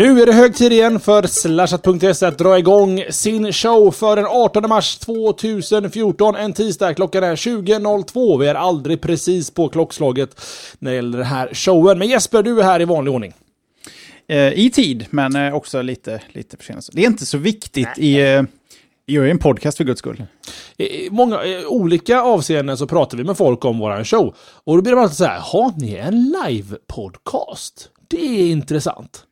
Nu är det hög tid igen för Slashat.se att dra igång sin show för den 18 mars 2014, en tisdag. Klockan är 20.02. Vi är aldrig precis på klockslaget när det gäller den här showen. Men Jesper, du är här i vanlig ordning. Eh, I tid, men eh, också lite, lite försenat. Det är inte så viktigt i... Eh, jag är en podcast för guds skull. I många i olika avseenden så pratar vi med folk om våran show. Och då blir det alltid så här, har ni en live-podcast? Det är intressant.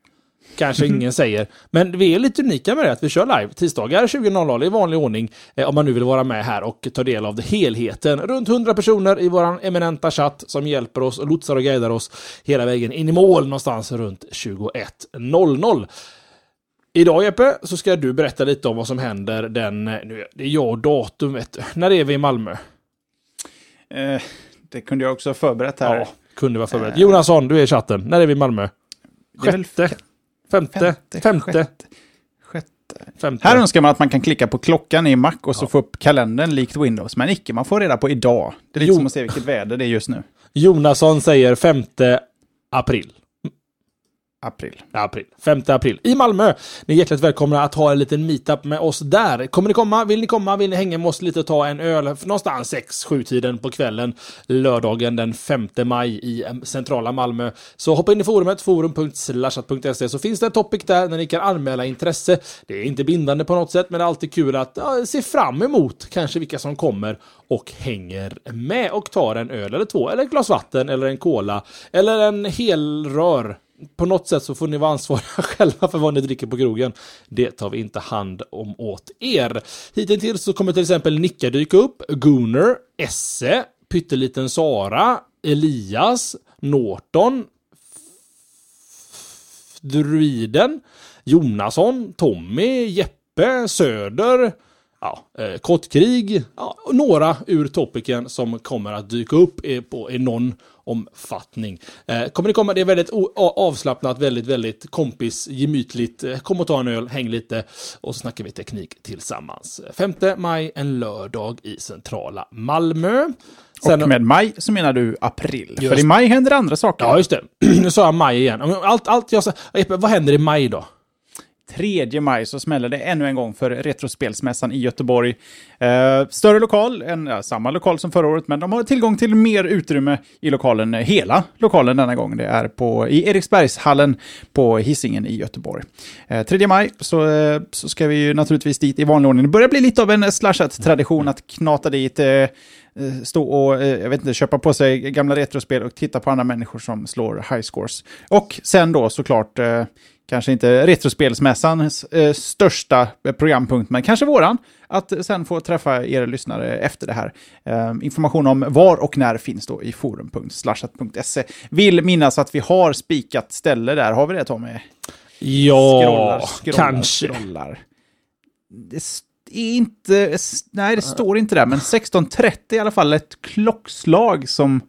Kanske ingen säger. Men vi är lite unika med det, att vi kör live tisdagar 20.00 i vanlig ordning. Eh, om man nu vill vara med här och ta del av det helheten. Runt 100 personer i våran eminenta chatt som hjälper oss och lotsar och guidar oss hela vägen in i mål någonstans runt 21.00. Idag Jeppe, så ska du berätta lite om vad som händer den... Nu, det är jag och datum, vet du. När är vi i Malmö? Eh, det kunde jag också ha förberett här. Ja, kunde vara förberett. Jonasson, du är i chatten. När är vi i Malmö? Sjätte? Femte? Femte? Sjätte. sjätte. Femte? Här önskar man att man kan klicka på klockan i Mac och så få upp kalendern likt Windows. Men icke, man får reda på idag. Det är lite Jo. som att se vilket väder det är just nu. Jonasson säger 5 april. April. April. 5 april. I Malmö. Ni är hjärtligt välkomna att ha en liten meetup med oss där. Kommer ni komma? Vill ni komma? Vill ni hänga med oss lite och ta en öl? Någonstans 6-7 tiden på kvällen. Lördagen den 5 maj i centrala Malmö. Så hoppa in i forumet, forum.slashat.se, så finns det en topic där när ni kan anmäla intresse. Det är inte bindande på något sätt, men det är alltid kul att ja, se fram emot kanske vilka som kommer och hänger med och tar en öl eller två, eller ett glas vatten, eller en cola, eller en hel rör på något sätt så får ni vara ansvariga själva för vad ni dricker på krogen. Det tar vi inte hand om åt er. Hittills så kommer till exempel Nicka dyka upp, Gunnar, Esse, Pytteliten Sara, Elias, Norton, Druiden, Jonasson, Tommy, Jeppe, Söder, ja, eh, Kottkrig, ja, några ur topiken som kommer att dyka upp på, i någon omfattning. Eh, kommer det komma, det är väldigt avslappnat, väldigt, väldigt kompis, gemytligt. Eh, kom och ta en öl, häng lite och så snackar vi teknik tillsammans. 5 maj, en lördag i centrala Malmö. Sen- och med maj så menar du april. Just. För i maj händer andra saker. Ja, just det. Nu sa jag maj igen. Allt, allt jag sa... Vad händer i maj då? 3 maj så smäller det ännu en gång för Retrospelsmässan i Göteborg. Eh, större lokal, en, ja, samma lokal som förra året, men de har tillgång till mer utrymme i lokalen, eh, hela lokalen denna gång. Det är på, i Eriksbergshallen på Hisingen i Göteborg. Eh, 3 maj så, eh, så ska vi ju naturligtvis dit i vanlig ordning. Det börjar bli lite av en slashat-tradition att knata dit, eh, eh stå och, eh, jag vet inte, köpa på sig gamla retrospel och titta på andra människor som slår high scores. Och sen då såklart eh, kanske inte Retrospelsmässans eh, största programpunkt, men kanske våran, att sen få träffa er lyssnare efter det här. Eh, information om var och när finns då i forum.slashat.se. Vill minnas att vi har spikat ställe där, har vi det Tommy? Ja, scrollar, kanske. Scrollar. Det är inte, nej det står inte där, men 16.30 i alla fall ett klockslag som...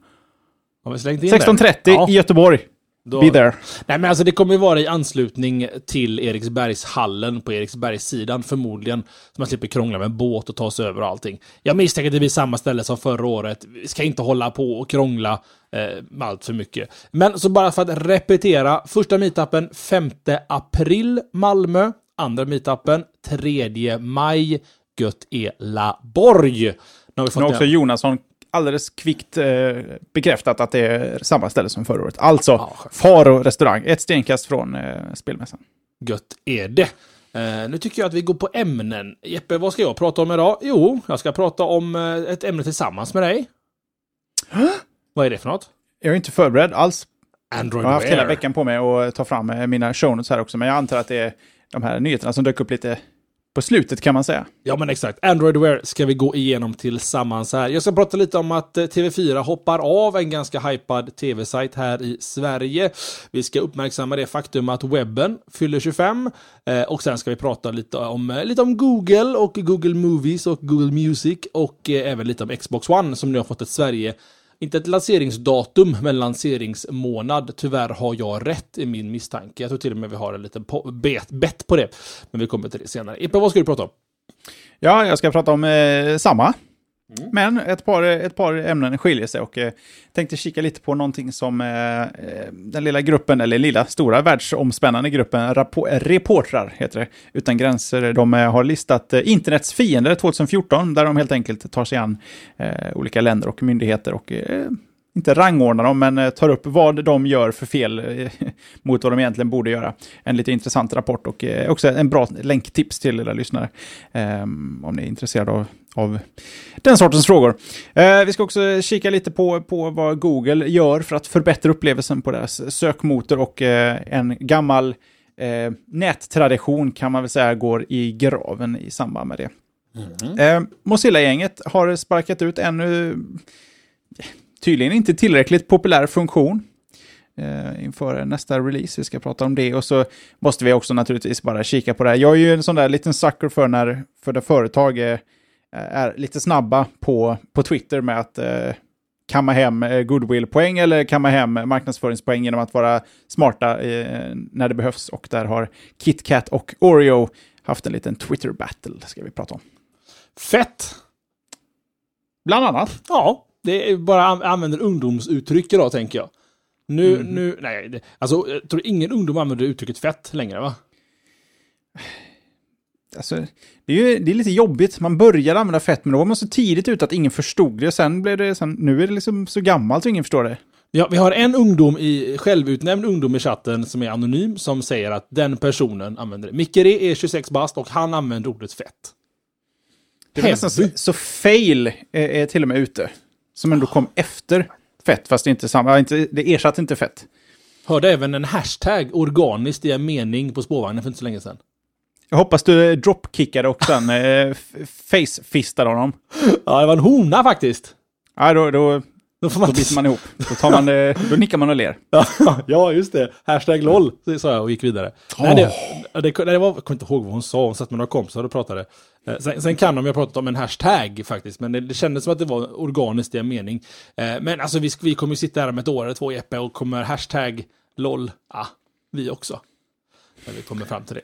Har vi slängt in det? 16.30 Ja. i Göteborg. Då- Be there. Nej, men alltså det kommer ju vara i anslutning till Eriksbergshallen på Eriksbergssidan förmodligen. Så man slipper krångla med båt och ta sig över och allting. Jag misstänker att det blir samma ställe som förra året. Vi ska inte hålla på och krångla eh, med allt för mycket. Men så bara för att repetera. Första meetupen 5 april Malmö. Andra meetupen 3 maj Gött Elaborg. Nu har vi fått Nu har också. Jonasson alldeles kvickt eh, bekräftat att det är samma ställe som förra året. Alltså, Ja. Faro restaurang, ett stenkast från eh, spelmässan. Gött är det. Eh, nu tycker jag att vi går på ämnen. Jeppe, vad ska jag prata om idag? Jo, jag ska prata om eh, ett ämne tillsammans med dig. vad är det för något? Jag är inte förberedd alls. Android Jag har haft hela Wear. veckan på mig att ta fram eh, mina show notes här också, men jag antar att det är de här nyheterna som dök upp lite på slutet kan man säga. Ja, men exakt. Android Wear ska vi gå igenom tillsammans här. Jag ska prata lite om att eh, TV4 hoppar av en ganska hypad tv-sajt här i Sverige. Vi ska uppmärksamma det faktum att webben fyller 25 eh, och sen ska vi prata lite om, eh, lite om Google och Google Movies och Google Music och eh, även lite om Xbox One som nu har fått ett Sverige inte ett lanseringsdatum, men lanseringsmånad. Tyvärr har jag rätt i min misstanke. Jag tror till och med vi har en liten bet, bet på det. Men vi kommer till det senare. Ippe, vad ska du prata om? Ja, jag ska prata om eh, samma Mm. Men ett par, ett par ämnen skiljer sig och eh, tänkte kika lite på någonting som eh, eh den lilla gruppen, eller lilla, stora världsomspännande gruppen Reportrar, heter det, utan gränser. De eh, har listat eh, internets fiender 2014, där de helt enkelt tar sig an eh, olika länder och myndigheter och eh, inte rangordnar dem, men eh, tar upp vad de gör för fel eh, mot vad de egentligen borde göra. En lite intressant rapport och eh, också en bra länktips till era lyssnare. Um, om ni är intresserade av, av den sortens frågor. Vi ska också kika lite på, på vad Google gör för att förbättra upplevelsen på deras sökmotor och en gammal nättradition kan man väl säga går i graven i samband med det. Mm. Mozilla-gänget har sparkat ut ännu tydligen inte tillräckligt populär funktion eh, inför nästa release. Vi ska prata om det och så måste vi också naturligtvis bara kika på det här. Jag är ju en sån där liten sucker för när för det företag är, är lite snabba på, på Twitter med att eh, kamma hem eh, goodwill-poäng eller kamma hem marknadsföringspoäng genom att vara smarta eh, när det behövs. Och där har KitKat och Oreo haft en liten Twitter-battle, ska vi prata om. Fett! Bland annat. Ja, det är bara använder ungdomsuttryck idag, tänker jag. Nu, mm. nu, nej, alltså, jag tror ingen ungdom använder uttrycket fett längre, va? Alltså, det är ju det är lite jobbigt. Man började använda fett, men då var man så tidigt ute att ingen förstod det. Sen blev det, sen, nu är det liksom så gammalt så ingen förstår det. Ja, vi har en ungdom i, självutnämnd ungdom i chatten som är anonym, som säger att den personen använder det. Mikkeri är 26 bast och han använder ordet fett. Det är nästan så, så fail är, är till och med ute. Som ändå kom efter fett, fast det inte samma, inte, det ersatte inte fett. Hörde även en hashtag organiskt i en mening på spårvagnen för inte så länge sedan. Jag hoppas du dropkickade och sen eh, facefistade honom. Ja, det var en hona faktiskt. Ja, då, då, då, får man... då biter man ihop. Då, tar man, då nickar man och ler. ja, just det. Hashtag LOL, sa jag och gick vidare. Oh. Nej, det, det, det var, jag kommer inte ihåg vad hon sa. Hon satt med några kompisar och pratade. Eh, sen, sen kan de ju ha pratat om en hashtag faktiskt, men det, det kändes som att det var organiskt i en mening. Eh, men alltså vi, vi kommer ju sitta här om ett år eller två Jeppe och kommer hashtag LOL, ah, vi också. När vi kommer fram till det.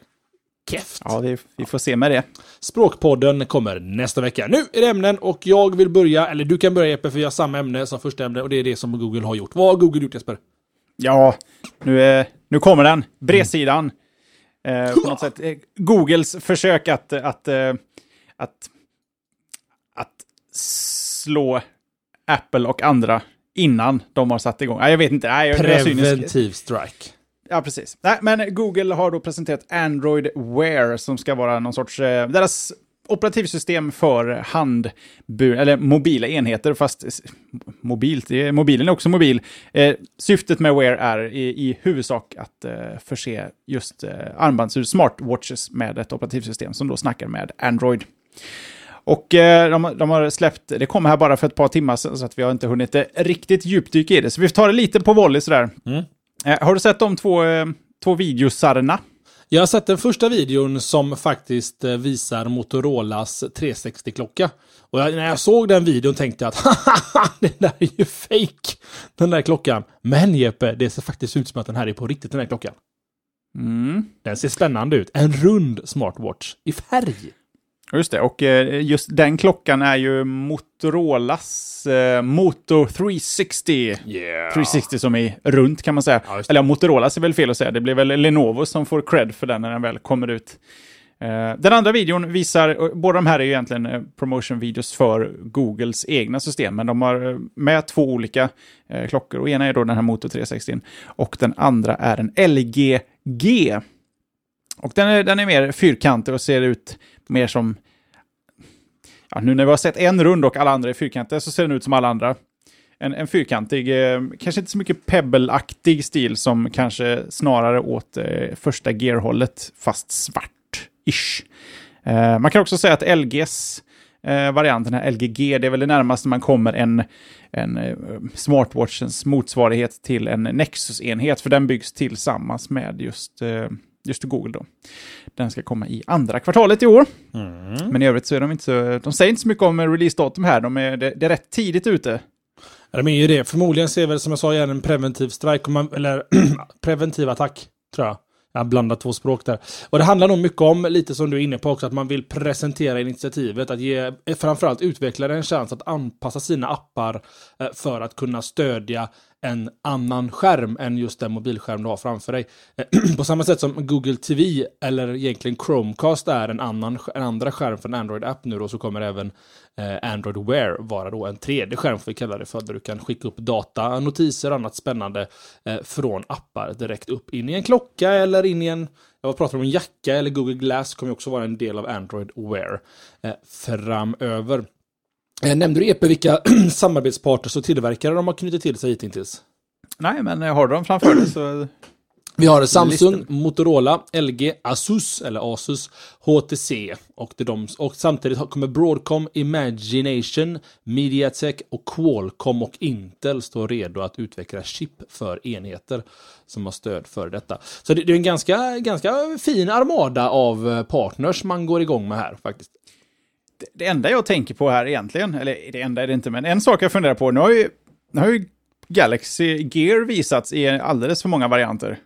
Keft. Ja, det, vi får se med det. Språkpodden kommer nästa vecka. Nu är det ämnen och jag vill börja, eller du kan börja Jeppe, för vi har samma ämne som första ämne och det är det som Google har gjort. Vad har Google gjort Jesper? Ja, nu, är, nu kommer den. Bredsidan. Mm. Eh, på något sätt. Eh, Googles försök att, att, eh, att, att slå Apple och andra innan de har satt igång. Nej, jag vet inte. Nej, jag, Preventiv strike. Ja, precis. Nej, men Google har då presenterat Android Wear som ska vara någon sorts, eh, deras operativsystem för handbur, eller mobila enheter, fast mobilt, mobilen är också mobil. Eh, syftet med Wear är i, i huvudsak att eh, förse just eh, armbandsur, smartwatches, med ett operativsystem som då snackar med Android. Och eh, de, de, har släppt, det kom här bara för ett par timmar sedan, så att vi har inte hunnit eh, riktigt djupdyka i det. Så vi tar det lite på volley sådär. Mm. Eh, har du sett de två, eh, två videosarna? Jag har sett den första videon som faktiskt eh, visar Motorolas 360-klocka. Och jag, när jag såg den videon tänkte jag att det där är ju fake Den där klockan. Men Jeppe, det ser faktiskt ut som att den här är på riktigt, den här klockan. Mm. Den ser spännande ut. En rund smartwatch i färg. Just det, och eh, just den klockan är ju Motorolas eh, Moto 360. Yeah. 360 som är runt kan man säga. Ja, Eller Motorolas är väl fel att säga, det blir väl Lenovo som får cred för den när den väl kommer ut. Eh, den andra videon visar, båda de här är ju egentligen promotion-videos för Googles egna system, men de har med två olika klockor. Och ena är då den här Moto 360 och den andra är en LG G. Och den är, den är mer fyrkantig och ser ut Typ mer som... Ja, nu när vi har sett en rund och alla andra är fyrkantiga så ser den ut som alla andra. En, en fyrkantig, eh, kanske inte så mycket pebble-aktig stil som kanske snarare åt eh, första gear-hållet, fast svart-ish. Eh, man kan också säga att LGs eh, variant, den här LGG, det är väl det närmaste man kommer en, en eh, smartwatchens motsvarighet till en Nexus-enhet, för den byggs tillsammans med just, eh, just Google då. Den ska komma i andra kvartalet i år. Mm. Men i övrigt så är de inte så, de säger inte så mycket om releasedatum här, de är, det, det är rätt tidigt ute. Ja, De är ju det. Förmodligen ser väl som jag sa igen en preventiv strike, man, eller preventiv attack, tror jag. Jag blandar två språk där. Och det handlar nog mycket om, lite som du är inne på också, att man vill presentera initiativet. Att ge eh, framförallt utvecklare en chans att anpassa sina appar eh, för att kunna stödja en annan skärm än just den mobilskärm du har framför dig. Eh, på samma sätt som Google TV, eller egentligen Chromecast, är en, annan, en andra skärm för en Android-app nu då, så kommer även Eh, Android Wear vara då en tredje skärm, får vi kalla det för, där du kan skicka upp data, notiser och annat spännande eh, från appar direkt upp in i en klocka eller in i en, jag pratar om en jacka eller Google Glass kommer också vara en del av Android Wear eh, framöver. Nämnde du Epe vilka samarbetspartners och tillverkare de har knutit till sig hittills? Nej, men har du dem framför dig så... Vi har Samsung, Listan. Motorola, LG, Asus eller Asus, HTC och, de, och samtidigt kommer Broadcom, Imagination, Mediatek och Qualcomm och Intel stå redo att utveckla chip för enheter som har stöd för detta. Så det, det är en ganska, ganska fin armada av eh, partners man går igång med här faktiskt. Det enda jag tänker på här egentligen, eller det enda är det inte, men en sak jag funderar på, nu har ju, nu har ju Galaxy Gear visats i alldeles för många varianter.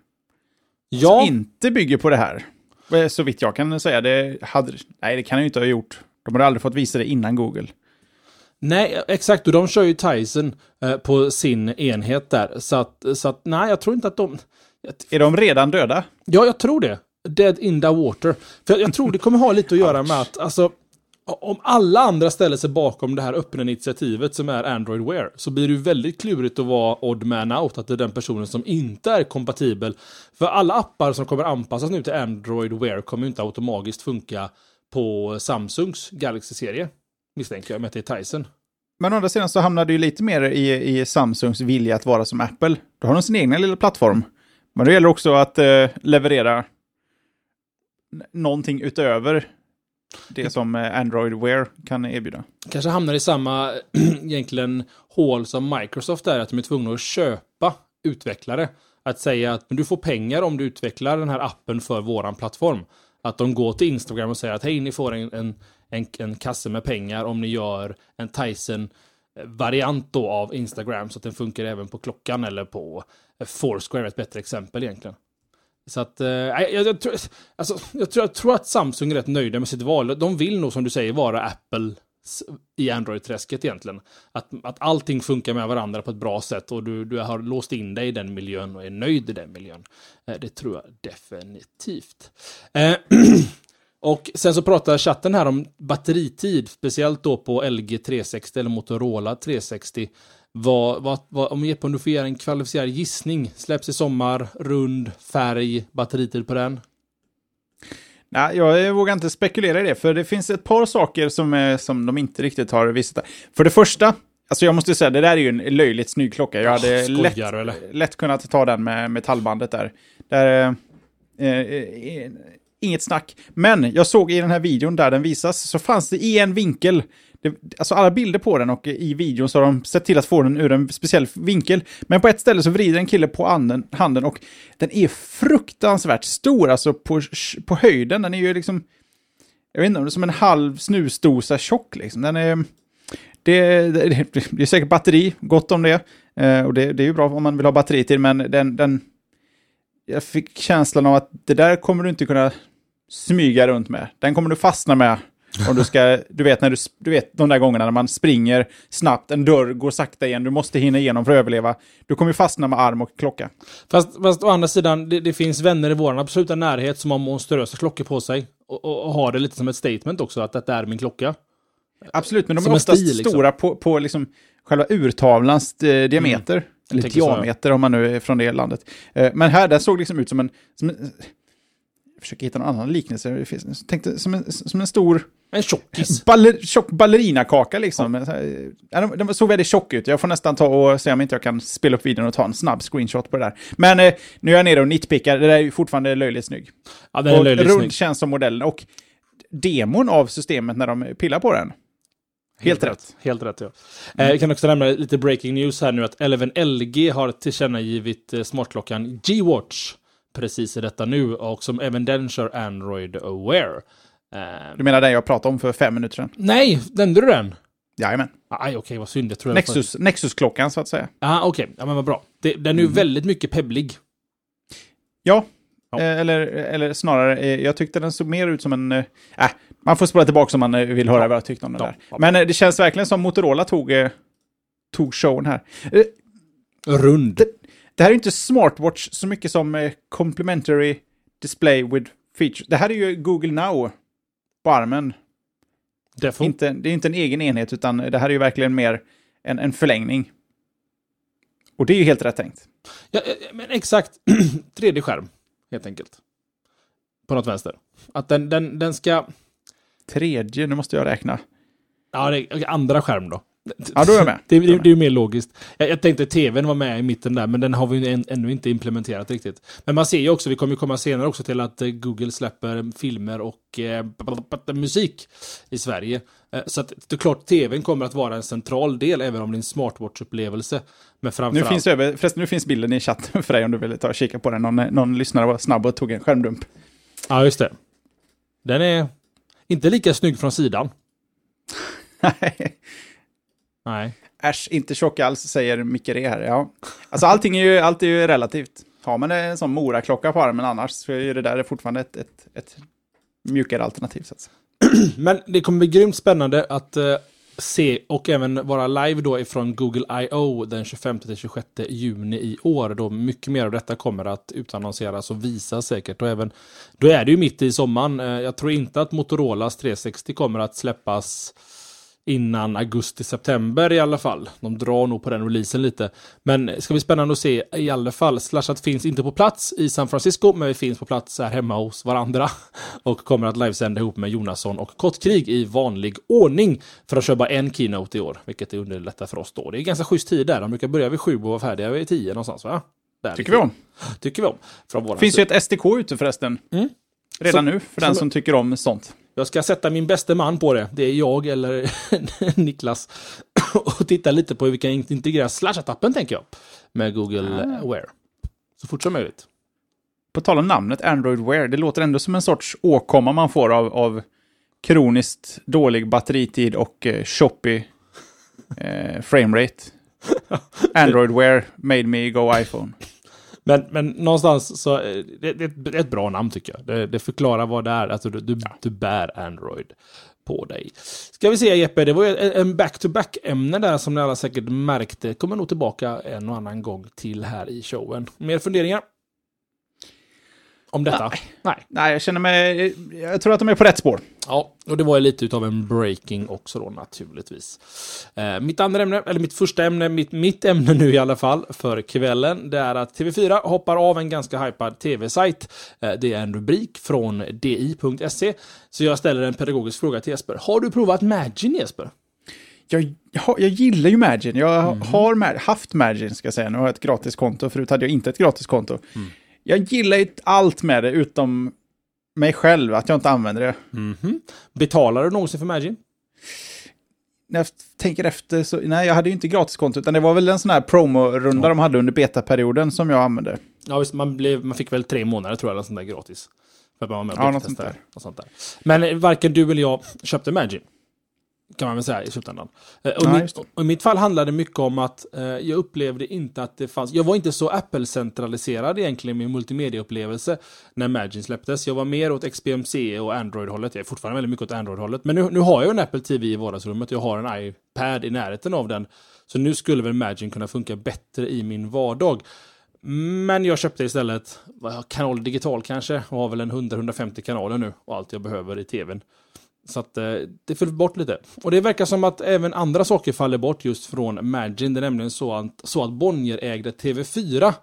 Ja, Som inte bygger på det här. Eh, Så vitt jag kan säga, det hade, nej det kan jag ju inte ha gjort. De hade aldrig fått visa det innan Google. nej exakt och de kör ju Tyson eh, på sin enhet där. Så att, så att nej, jag tror inte att de... Är de redan döda? Ja, jag tror det. Dead in the water. För jag, jag tror det kommer ha lite att göra med att, alltså, om alla andra ställer sig bakom det här öppna initiativet som är Android Wear, så blir det ju väldigt klurigt att vara odd man out, att det är den personen som inte är kompatibel. För alla appar som kommer anpassas nu till Android Wear kommer ju inte automatiskt funka på Samsungs Galaxy-serie. Misstänker jag, med att det är Tyson. Men å andra sidan så hamnar det ju lite mer i, i Samsungs vilja att vara som Apple. Då har de sin egna lilla plattform. Men det gäller också att eh, leverera någonting utöver det som eh, Android Wear kan erbjuda. kanske hamnar i samma egentligen hål som Microsoft är, att de är tvungna att köpa utvecklare. Att säga att du får pengar om du utvecklar den här appen för våran plattform. Att de går till Instagram och säger att hej, ni får en, en, en, en kasse med pengar om ni gör en Tyson-variant då av Instagram så att den funkar även på klockan eller på eh, Foursquare, ett bättre exempel egentligen. Så att, eh, jag, jag, tror, alltså, jag, tror, jag tror att Samsung är rätt nöjda med sitt val. De vill nog som du säger vara Apple i Android-träsket egentligen. Att, att allting funkar med varandra på ett bra sätt och du, du har låst in dig i den miljön och är nöjd i den miljön. Eh, Det tror jag definitivt. Eh, och sen så pratar chatten här om batteritid, speciellt då på LG 360 eller Motorola 360. Vad, vad, vad, om Jeppe, om du får göra en kvalificerad gissning, släpps i sommar, rund, färg, batteritid på den? Nej, jag vågar inte spekulera i det, för det finns ett par saker som, eh, som de inte riktigt har visat. För det första, alltså jag måste säga, det där är ju en löjligt snygg klocka. Jag hade skojar lätt, eller? lätt kunnat ta den med metallbandet där. där eh, eh, inget snack. Men jag såg i den här videon där den visas, så fanns det i en vinkel, det, alltså alla bilder på den och i videon så har de sett till att få den ur en speciell vinkel. Men på ett ställe så vrider en kille på anden, handen och den är fruktansvärt stor, alltså på, på höjden. Den är ju liksom, jag vet inte om det är som en halv snusdosa tjock liksom. Den är, det, det, det är säkert batteri, gott om det. Eh, och det, det är ju bra om man vill ha batteri till, men den, den... Jag fick känslan av att det där kommer du inte kunna smyga runt med. Den kommer du fastna med. Om du ska, du vet, när du, du vet de där gångerna när man springer snabbt, en dörr går sakta igen, du måste hinna igenom för att överleva. Du kommer fastna med arm och klocka. Fast, fast å andra sidan, det, det finns vänner i vår absoluta närhet som har monsterösa klockor på sig. Och, och, och har det lite som ett statement också, att detta är min klocka. Absolut, men de Som är oftast stil, liksom. stora på, på liksom själva urtavlans eh, diameter. Eller tänker så, ja. diameter om man nu är från det landet. Eh, men här, den såg liksom ut som en... Som en försöker hitta någon annan liknelse. Det finns- tänkte som en, som en stor En tjockis. baller, tjock ballerinakaka liksom. Ja, den, såg väldigt tjock ut. Jag får nästan ta och se om inte jag kan spela upp videon och ta en snabb screenshot på det där. Men eh, nu är jag nere och nitpickar. Det där är ju fortfarande löjligt snygg. Ja, den är och löjligt rund snygg. känns som modellen. Och demon av systemet när de pillar på den. Helt, rätt. Helt rätt, ja. Eh, jag kan också nämna lite breaking news här nu att även LG har tillkännagivit eh, smartklockan G-Watch precis i detta nu och som även den kör Android Aware. Eh, Du menar den jag pratade om för fem minuter sedan? nej, nämnde du den? Jajamän. Aj, okej, vad synd. Jag tror jag Nexus, Nexus-klockan så att säga. Ja, okej. Ja, men vad bra. Det, den är ju väldigt mycket pebblig. Ja, Ja. Eh, Eller, eller snarare, eh, jag tyckte den såg mer ut som en... Äh, man får spola tillbaka om man vill höra vad jag tyckte om den Ja, där. ja. Men det känns verkligen som Motorola tog, tog showen här. Rund. Det här är inte smartwatch så mycket som eh, complementary display with features. Det här är ju Google Now på armen. Defo. Inte, det är inte en egen enhet, utan det här är ju verkligen mer en, en förlängning. Och det är ju helt rätt tänkt. Ja, ja, men exakt. 3D-skärm, helt enkelt. På något vänster. Att den, den, den ska... Tredje, nu måste jag räkna. Ja, det andra skärm då. Ja, då är jag med. Det, det, det är ju mer logiskt. Jag, jag tänkte tvn var med i mitten där, men den har vi än, ännu inte implementerat riktigt. Men man ser ju också, vi kommer ju komma senare också till att eh, Google släpper filmer och eh, musik i Sverige. Eh, så att det är klart, tvn kommer att vara en central del, även om det är en smartwatch-upplevelse. Men Nu framförallt... finns, det över, förresten, nu finns bilden i chatten för dig om du vill ta och kika på den. Någon, någon lyssnare var snabb och tog en skärmdump. Ja, just det. Den är inte lika snygg från sidan. Nej, Nej. Äsch, inte tjock alls, säger Micke Re här. Ja. Alltså allting är ju, allt är ju relativt. Har man en sån Mora-klocka på armen annars så är det där fortfarande ett, ett, ett mjukare alternativ. Så att säga. Men det kommer bli grymt spännande att eh, se och även vara live då ifrån Google I.O. den 25-26 juni i år. Då mycket mer av detta kommer att utannonseras och visas säkert. Och även, då är det ju mitt i sommaren. Eh, jag tror inte att Motorolas 360 kommer att släppas innan augusti-september i alla fall. De drar nog på den releasen lite. Men det ska bli spännande att se i alla fall. Slashat finns inte på plats i San Francisco, men vi finns på plats här hemma hos varandra. Och kommer att livesända ihop med Jonasson och Kottkrig i vanlig ordning. För att bara en keynote i år, vilket underlättar för oss då. Det är ganska schysst tid där. De brukar börja vid sju och vara färdiga vid tio någonstans va? Där Tycker vi om. Tycker vi om. Från våran finns ju ett SDK ute förresten. Mm. Redan Som- nu, för den som- som tycker om sånt. Jag ska sätta min bästa man på det. Det är jag eller Niklas. och titta lite på hur vi kan integrera Slashat-appen tänker jag. Med Google Ah. Wear. Så fort som möjligt. På tal om namnet Android Wear, det låter ändå som en sorts åkomma man får av, av kroniskt dålig batteritid och eh, choppy eh, framerate. Android Wear made me go iPhone. Men, men någonstans så eh, det, det, det är ett bra namn tycker jag. Det, det förklarar vad det är. Alltså du, du, du bär Android på dig. Ska vi se Jeppe, det var ju en en back-to-back-ämne där som ni alla säkert märkte. Kommer nog tillbaka en och annan gång till här i showen. Mer funderingar? Om detta? Nej. Nej, jag känner mig... Jag tror att de är på rätt spår. Ja, och det var ju lite utav en breaking också då naturligtvis. Eh, mitt andra ämne, eller mitt första ämne, mitt, mitt ämne nu i alla fall för kvällen, det är att TV4 hoppar av en ganska hypad tv-sajt. Eh, det är en rubrik från di.se. Så jag ställer en pedagogisk fråga till Jesper. Har du provat Magin Jesper? Jag, jag, har- jag gillar ju Magin. Jag har ma- haft Magin, ska jag säga. Nu har jag ett gratiskonto. Förut hade jag inte ett gratiskonto. Jag gillar ju allt med det, utom mig själv, att jag inte använder det. Mhm. Betalar du någonsin för Magin? När jag tänker efter så, nej, jag hade ju inte gratiskonto, utan det var väl en sån här promo-runda Ja. de hade under betaperioden som jag använde. Ja, visst, man, blev, man fick väl tre månader tror jag, eller sånt där gratis. För att man var med och Ja, något sånt och sånt där. Men varken du eller jag köpte Magin. Kan man väl säga i slutändan. Eh, Och, Ja, mitt, och i mitt fall handlade det mycket om att eh, jag upplevde inte att det fanns... Jag var inte så Apple-centraliserad egentligen med multimedia-upplevelse när Magin släpptes. Jag var mer åt XBMC och Android-hållet. Jag är fortfarande väldigt mycket åt Android-hållet. Men nu, nu har jag en Apple TV i vardagsrummet. Jag har en iPad i närheten av den. Så nu skulle väl Magin kunna funka bättre i min vardag. Men jag köpte istället kanal digital kanske och har väl en 100-150 kanaler nu och allt jag behöver i tvn. Så att eh, det föll bort lite. Och det verkar som att även andra saker faller bort just från Magin. Det är nämligen så att, så att Bonnier-ägda TV4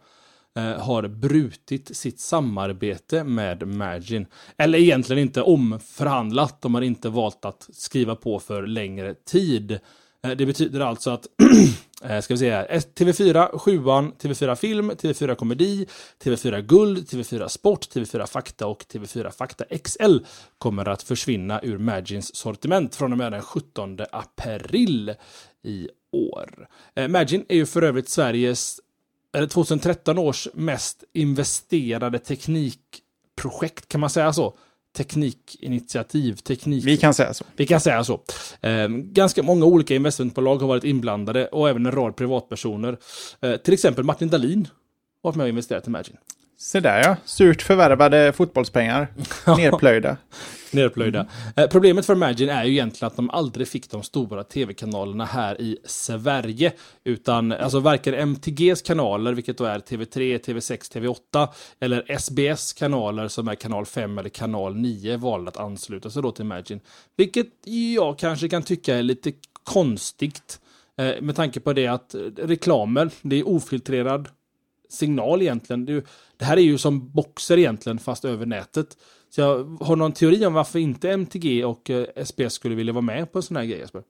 eh, har brutit sitt samarbete med Magin. Eller egentligen inte omförhandlat. De har inte valt att skriva på för längre tid. Eh, det betyder alltså att eh, ska vi se. TV4 7 TV4 Film, TV4 Komedi, TV4 Guld, TV4 Sport, TV4 Fakta och TV4 Fakta XL kommer att försvinna ur Magins sortiment från och med den 17 april i år. Eh, Magin är ju för övrigt Sveriges, eller 2013 års mest investerade teknikprojekt, kan man säga så? Teknikinitiativ, teknik... Vi kan säga så. Vi kan säga så. Eh, ganska många olika investmentbolag har varit inblandade och även en rad privatpersoner. Eh, till exempel Martin Dahlin har varit med och investerat i Magin. Se där ja, surt förvärvade fotbollspengar. Nerplöjda. Nerplöjda. Eh, problemet för Magin är ju egentligen att de aldrig fick de stora tv-kanalerna här i Sverige. Utan alltså varken MTGs kanaler, vilket då är TV3, TV6, TV8, eller SBS kanaler som är kanal 5 eller kanal 9 valde att ansluta sig då till Magin. Vilket jag kanske kan tycka är lite konstigt. Eh, med tanke på det att reklamer, det är ofiltrerad signal egentligen. Det, det här är ju som boxer egentligen, fast över nätet. Så jag har någon teori om varför inte MTG och eh, SBS skulle vilja vara med på en sån här grej, Jesper?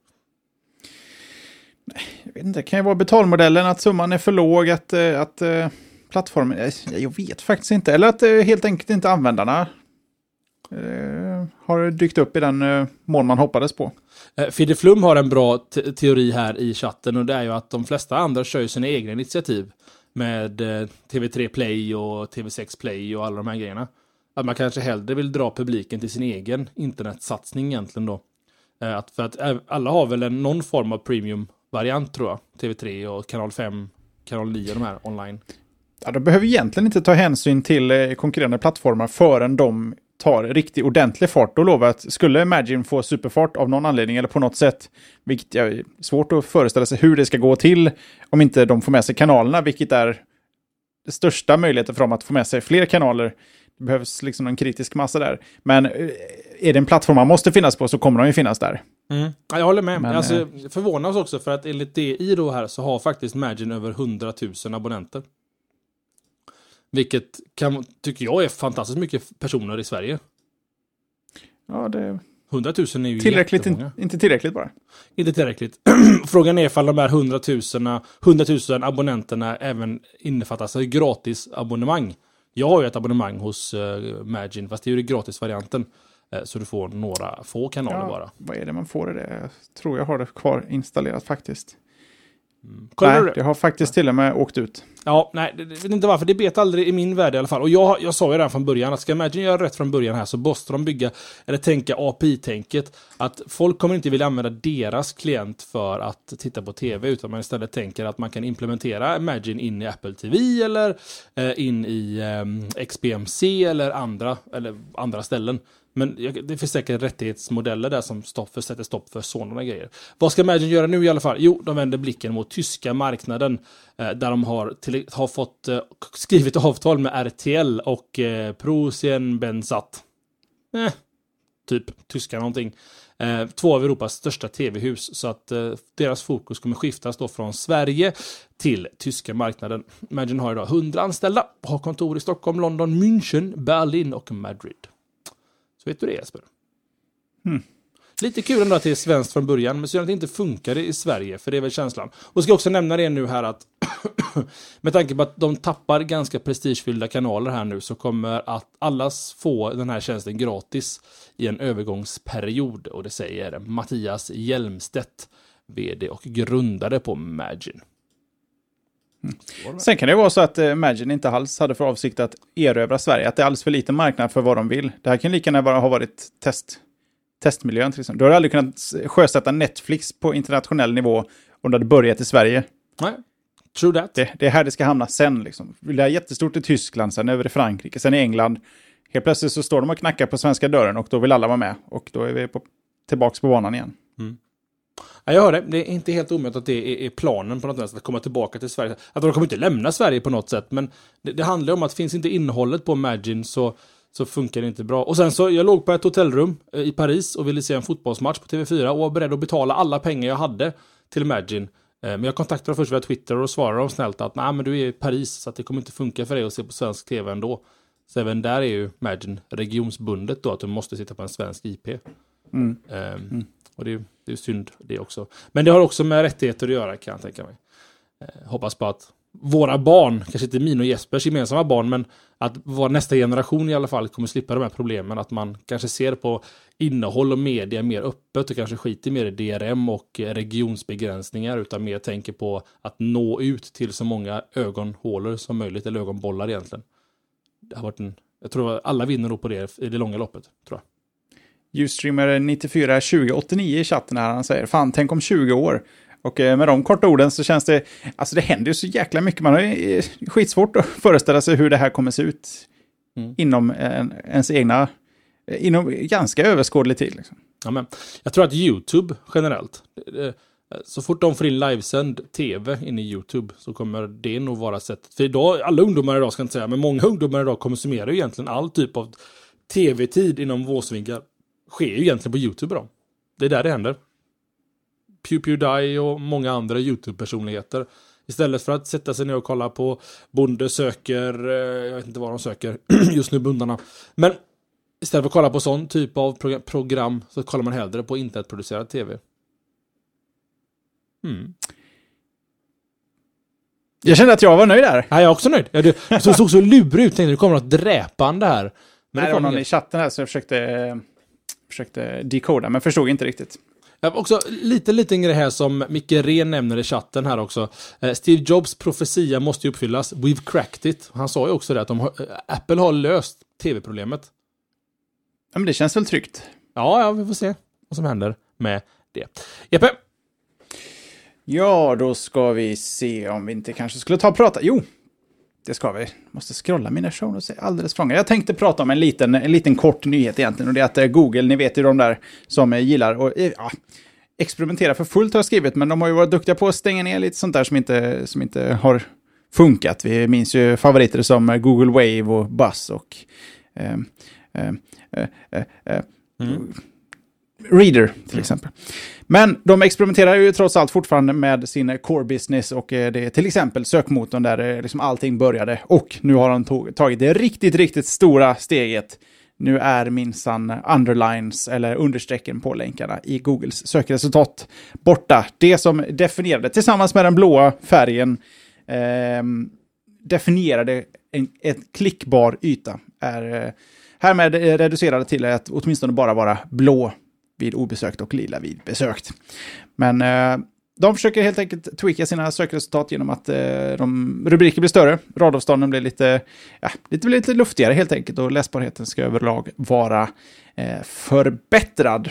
Jag vet inte, det kan ju vara betalmodellen, att summan är för låg, att, eh, att eh, plattformen... eh, Jag vet faktiskt inte. Eller att eh, helt enkelt inte användarna eh, har dykt upp i den eh, mån man hoppades på. Eh, Fidde Flum har en bra te teori här i chatten och det är ju att de flesta andra kör ju sina egna initiativ. Med eh, TV3 Play och TV6 Play och alla de här grejerna. Att man kanske hellre vill dra publiken till sin egen internetsatsning egentligen då. Eh, att, för att eh, alla har väl en, någon form av premium-variant tror jag. TV3 och kanal 5, kanal 9 och de här online. Ja, de behöver egentligen inte ta hänsyn till konkurrerande plattformar förrän de tar riktigt ordentlig fart. Då lovar jag att skulle Imagine få superfart av någon anledning eller på något sätt, vilket är svårt att föreställa sig hur det ska gå till om inte de får med sig kanalerna, vilket är det största möjligheten för dem att få med sig fler kanaler. Det behövs liksom en kritisk massa där. Men eh, är det en plattform man måste finnas på så kommer de ju finnas där. Ja, jag håller med. Men, alltså, eh, förvånas också för att enligt DI då här så har faktiskt Magin över 100 000 abonnenter. Vilket kan, tycker jag är fantastiskt mycket personer i Sverige. Ja, det är 100 000 är ju tillräckligt, in, inte tillräckligt bara. Inte tillräckligt. Frågan är ifall de här 100 000, 100 000 abonnenterna även innefattas av gratis abonnemang. Jag har ju ett abonnemang hos uh, Magin, fast det är ju gratisvarianten. Uh, så du får några få kanaler bara. Vad är det man får i det? Jag tror jag har det kvar installerat faktiskt. Kollar Nej, det har faktiskt till och med åkt ut. Ja, nej, det vet inte varför. Det bet aldrig i min värld i alla fall. Och jag, jag sa ju redan från början att ska Imagine göra rätt från början här så måste de bygga, eller tänka API-tänket. Att folk kommer inte vilja använda deras klient för att titta på tv, utan man istället tänker att man kan implementera Imagine in i Apple TV eller eh, in i eh, XBMC eller andra, eller andra ställen. Men det finns säkert rättighetsmodeller där som stopp för, sätter stopp för sådana grejer. Vad ska Imagine göra nu i alla fall? Jo, de vänder blicken mot tyska marknaden. Eh, där de har, till, har fått eh, skrivit avtal med RTL och eh, Prosienbensat. Eh, typ tyska någonting. Eh, två av Europas största tv-hus. Så att eh, deras fokus kommer skiftas då från Sverige till tyska marknaden. Imagine har idag 100 anställda och har kontor i Stockholm, London, München, Berlin och Madrid. Så vet du det Jesper? Lite kul ändå att det är svenskt från början, men synd att det inte funkar i Sverige, för det är väl känslan. Och ska också nämna det nu här att med tanke på att de tappar ganska prestigefyllda kanaler här nu så kommer att allas få den här tjänsten gratis i en övergångsperiod. Och det säger Mattias Hjelmstedt, vd och grundare på Magin. Sen kan det vara så att eh, Imagine inte alls hade för avsikt att erövra Sverige. Att det är alldeles för liten marknad för vad de vill. Det här kan lika gärna bara ha varit test, testmiljön till exempel. Du har aldrig kunnat sjösätta Netflix på internationell nivå om det hade börjat i Sverige. Nej, true that. Det, det är här det ska hamna sen. Liksom. Det är jättestort i Tyskland, sen över i Frankrike, sen i England. Helt plötsligt så står de och knackar på svenska dörren och då vill alla vara med. Och då är vi på, tillbaks på banan igen. Ja, jag hör det. Det är inte helt omöjligt att det är, är planen på något sätt, att komma tillbaka till Sverige. Att de kommer inte lämna Sverige på något sätt, men det, det handlar om att finns inte innehållet på Magin så, så funkar det inte bra. Och sen så, jag låg på ett hotellrum eh, i Paris och ville se en fotbollsmatch på TV4 och var beredd att betala alla pengar jag hade till Magin. Eh, Men jag kontaktade dem först via Twitter och svarade dem snällt att nej men du är i Paris så att det kommer inte funka för dig att se på svensk TV ändå. Så även där är ju Magin regionsbundet då, att du måste sitta på en svensk IP. Mm. Um, och det, det är synd det också. Men det har också med rättigheter att göra kan jag tänka mig. Eh, hoppas på att våra barn, kanske inte min och Jespers gemensamma barn, men att vår nästa generation i alla fall kommer slippa de här problemen. Att man kanske ser på innehåll och media mer öppet och kanske skiter mer i DRM och eh, regionsbegränsningar utan mer tänker på att nå ut till så många ögonhålor som möjligt, eller ögonbollar egentligen. Det har varit en, jag tror alla vinner nog på det i det långa loppet, tror jag. Ustreamer 94 2089 i chatten här, han säger fan tänk om 20 år och eh, med de korta orden så känns det, alltså det händer ju så jäkla mycket. Man har ju skitsvårt att föreställa sig hur det här kommer se ut mm. inom en, ens egna, inom ganska överskådlig tid. Liksom. Ja, men jag tror att YouTube generellt, eh, så fort de får in livesänd tv in i YouTube så kommer det nog vara sättet. För idag, alla ungdomar idag ska jag inte säga, men många ungdomar idag konsumerar ju egentligen all typ av tv-tid inom våsvinkar. Sker ju egentligen på YouTube idag. Det är där det händer. PewPewDie och många andra YouTube-personligheter. Istället för att sätta sig ner och kolla på Bonde söker, eh, jag vet inte vad de söker just nu, bundarna. Men istället för att kolla på sån typ av program så kollar man hellre på internetproducerad tv. Mm. Jag kände att jag var nöjd där. Ja, jag är också nöjd. Jag, du såg så lurig ut, tänkte det kommer något dräpande här. Men Nej, det, var någon i chatten här som försökte, försökte decoda, men förstod inte riktigt. Också lite liten grej här som Micke Ren nämner i chatten här också. Eh, Steve Jobs profetia måste ju uppfyllas. We've cracked it. Han sa ju också det att de har, eh, Apple har löst tv-problemet. Ja, men det känns väl tryggt. Ja, ja, vi får se vad som händer med det. Jeppe? Ja, då ska vi se om vi inte kanske skulle ta och prata. Jo, det ska vi. Måste scrolla mina show notes alldeles för Jag tänkte prata om en liten, en liten kort nyhet egentligen. Och det är att eh, Google, ni vet ju de där som eh, gillar och eh, ja, experimentera för fullt har jag skrivit. Men de har ju varit duktiga på att stänga ner lite sånt där som inte, som inte har funkat. Vi minns ju favoriter som Google Wave och Buzz och eh, eh, eh, mm. Reader till exempel. Men de experimenterar ju trots allt fortfarande med sin core business och eh, det är till exempel sökmotorn där eh, liksom allting började. Och nu har de tagit det riktigt, riktigt stora steget. Nu är minsann underlines eller understrecken på länkarna i Googles sökresultat borta. Det som definierade, tillsammans med den blåa färgen, eh, definierade en, en klickbar yta är eh, härmed eh, reducerade till att åtminstone bara vara blå vid obesökt och lila vid besökt. Men eh, de försöker helt enkelt tweaka sina sökresultat genom att eh, de, rubriker blir större, radavstånden blir lite, ja, lite, lite luftigare helt enkelt och läsbarheten ska överlag vara eh, förbättrad.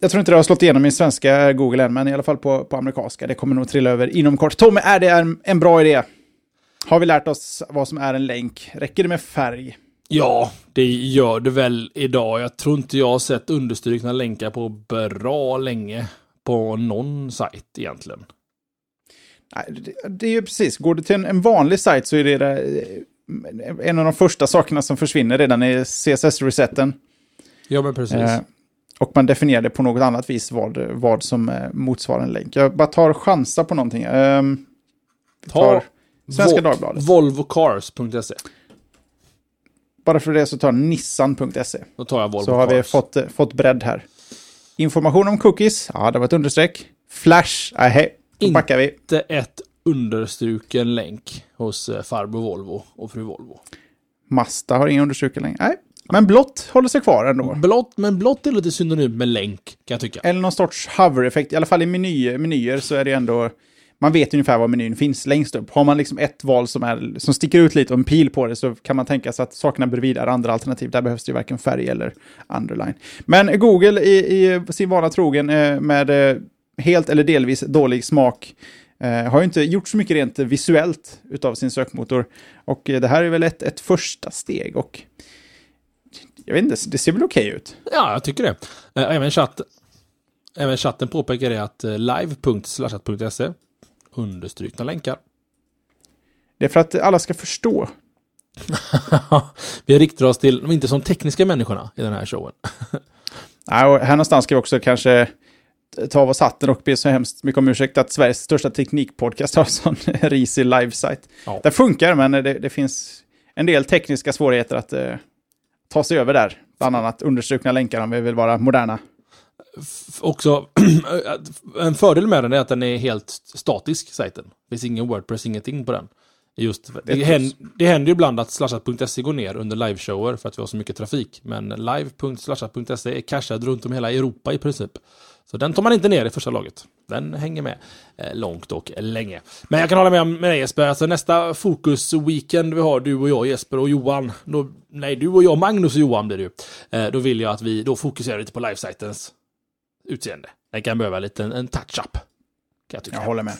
Jag tror inte det har slått igenom i svenska Google än, men i alla fall på, på amerikanska. Det kommer nog trilla över inom kort. Tommy, är det en, en bra idé? Har vi lärt oss vad som är en länk? Räcker det med färg? Ja, det gör det väl idag. Jag tror inte jag har sett understrukna länkar på bra länge på någon sajt egentligen. Nej, det, är ju precis, går du till en, en vanlig sajt så är det, eh, en av de första sakerna som försvinner redan i CSS-resetten. Ja, men precis. Eh, och man definierar det på något annat vis vad, vad som eh, motsvarar en länk. Jag bara tar chansa på någonting. Eh, tar Svenska Dagbladet. Volvocars.se bara för det så tar nissan.se. Då tar jag Volvo Så har vi fått, eh, fått bredd här. Information om cookies, ja det var ett understreck. Flash, nej, då backar vi. Inte ett understruken länk hos eh, farbror Volvo och fru Volvo. Mazda har ingen understruken länk, nej. Men blått håller sig kvar ändå. Blått, men blått är lite synonymt med länk, kan jag tycka. Eller någon sorts hover-effekt. I alla fall i meny, menyer så är det ändå man vet ungefär var menyn finns längst upp. Har man liksom ett val som, är, som sticker ut lite och en pil på det så kan man tänka sig att sakerna bredvid är andra alternativ. Där behövs det ju varken färg eller underline. Men Google i, i sin vana trogen eh, med eh, helt eller delvis dålig smak eh, har ju inte gjort så mycket rent visuellt utav sin sökmotor. Och det här är väl ett, ett första steg och jag vet inte, det ser väl okej okay ut? Ja, jag tycker det. Även, chatt, även chatten påpekar det att live.slashat.se understrukna länkar. Det är för att alla ska förstå. vi riktar oss till de inte som tekniska människorna i den här showen. Nej, och här någonstans ska vi också kanske ta av oss hatten och be så hemskt mycket om ursäkt att Sveriges största teknikpodcast har sån risig livesite. Ja. Det funkar, men det, det, finns en del tekniska svårigheter att uh, ta sig över där. Bland annat understrukna länkar om vi vill vara moderna. Också, en fördel med den är att den är helt statisk, sajten. Det finns ingen Wordpress, ingenting på den. Just, det, ett händer, det händer ju ibland att slashat.se går ner under liveshower för att vi har så mycket trafik. Men live.slashat.se är cashad runt om hela Europa i princip. Så den tar man inte ner i första laget. Den hänger med eh, långt och länge. Men jag kan hålla med med dig Jesper, alltså nästa fokus-weekend vi har, du och jag Jesper och Johan. Då, nej, du och jag, Magnus och Johan blir det ju. Eh, då vill jag att vi då fokuserar lite på livesajtens utseende. Den kan behöva lite en, en touch-up. Jag. Jag håller med.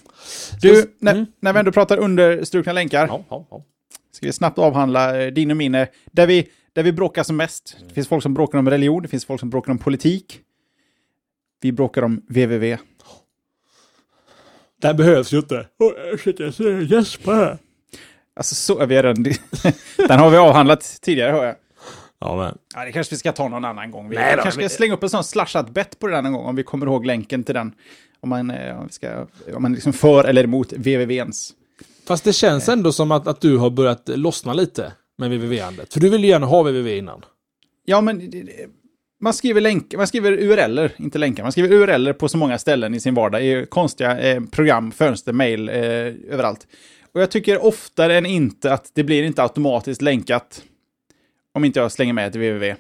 Du, när, Mm. när vi ändå pratar understrukna länkar, Ja, ja, ja. ska vi snabbt avhandla eh, din och min, eh, där vi, där vi bråkar som mest. Det finns folk som bråkar om religion, det finns folk som bråkar om politik. Vi bråkar om www. Den behövs ju inte. Jesper! Alltså så, vi är redan, den har vi avhandlat tidigare hör jag. Ja, men. Ja, det kanske vi ska ta någon annan gång. Vi Nej då, kanske men- ska slänga upp en sån slashat bett på den någon gång, om vi kommer ihåg länken till den. Om man, eh, om vi ska, om man liksom för eller emot www-ens. Fast det känns ändå som att, att du har börjat lossna lite med www-andet. För du vill ju gärna ha www innan. Ja, men det- det- man skriver, länk, man skriver URLer, inte länkar. Man skriver URLer på så många ställen i sin vardag. I konstiga eh, program, fönster, mail, eh, överallt. Och jag tycker oftare än inte att det blir inte automatiskt länkat. Om inte jag slänger med ett www.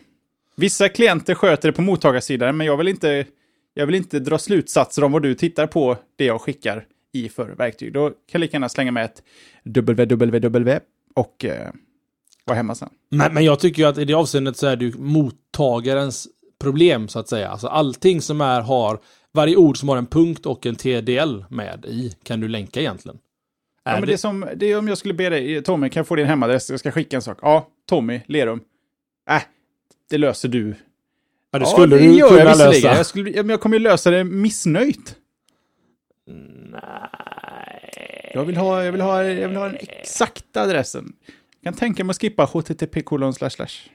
Vissa klienter sköter det på mottagarsidan, men jag vill inte, jag vill inte dra slutsatser om vad du tittar på det jag skickar i för verktyg. Då kan jag lika gärna slänga med ett www och eh, vara hemma sen. Men, men jag tycker ju att i det avseendet så är det ju mottagarens problem så att säga. Alltså allting som är har, varje ord som har en punkt och en TDL med i kan du länka egentligen. Ja, men det, är som, det är om jag skulle be dig, Tommy, kan jag få din hemadress? Jag ska skicka en sak. Ja, Tommy, Lerum. Äh, det löser du. ja, det ja, skulle det du gör jag kunna visserligen. lösa. Jag, skulle, ja, men jag kommer ju lösa det missnöjt. Nej. Jag vill ha, jag vill ha, jag vill ha den exakta adressen. Jag kan tänka mig att skippa http kolon slash slash.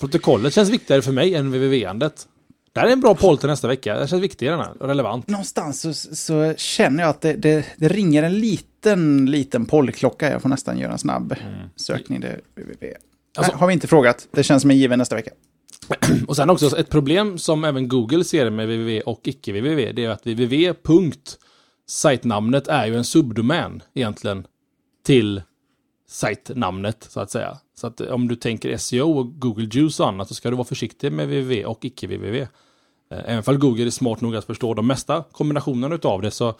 Protokollet känns viktigare för mig än www-andet. Det här är en bra poll till nästa vecka. Det känns viktigare och relevant. Någonstans så, så känner jag att det, det, det ringer en liten, liten pollklocka. Jag får nästan göra en snabb sökning. Det. Alltså- Nej, har vi inte frågat. Det känns som en given nästa vecka. Och sen också ett problem som även Google ser med www och icke www, det är att www. sajtnamnet är ju en subdomän egentligen till sajtnamnet så att säga. Så att eh, om du tänker SEO och Google Juice och annat så ska du vara försiktig med www och icke www. Eh, även om Google är smart nog att förstå de mesta kombinationerna av det så eh,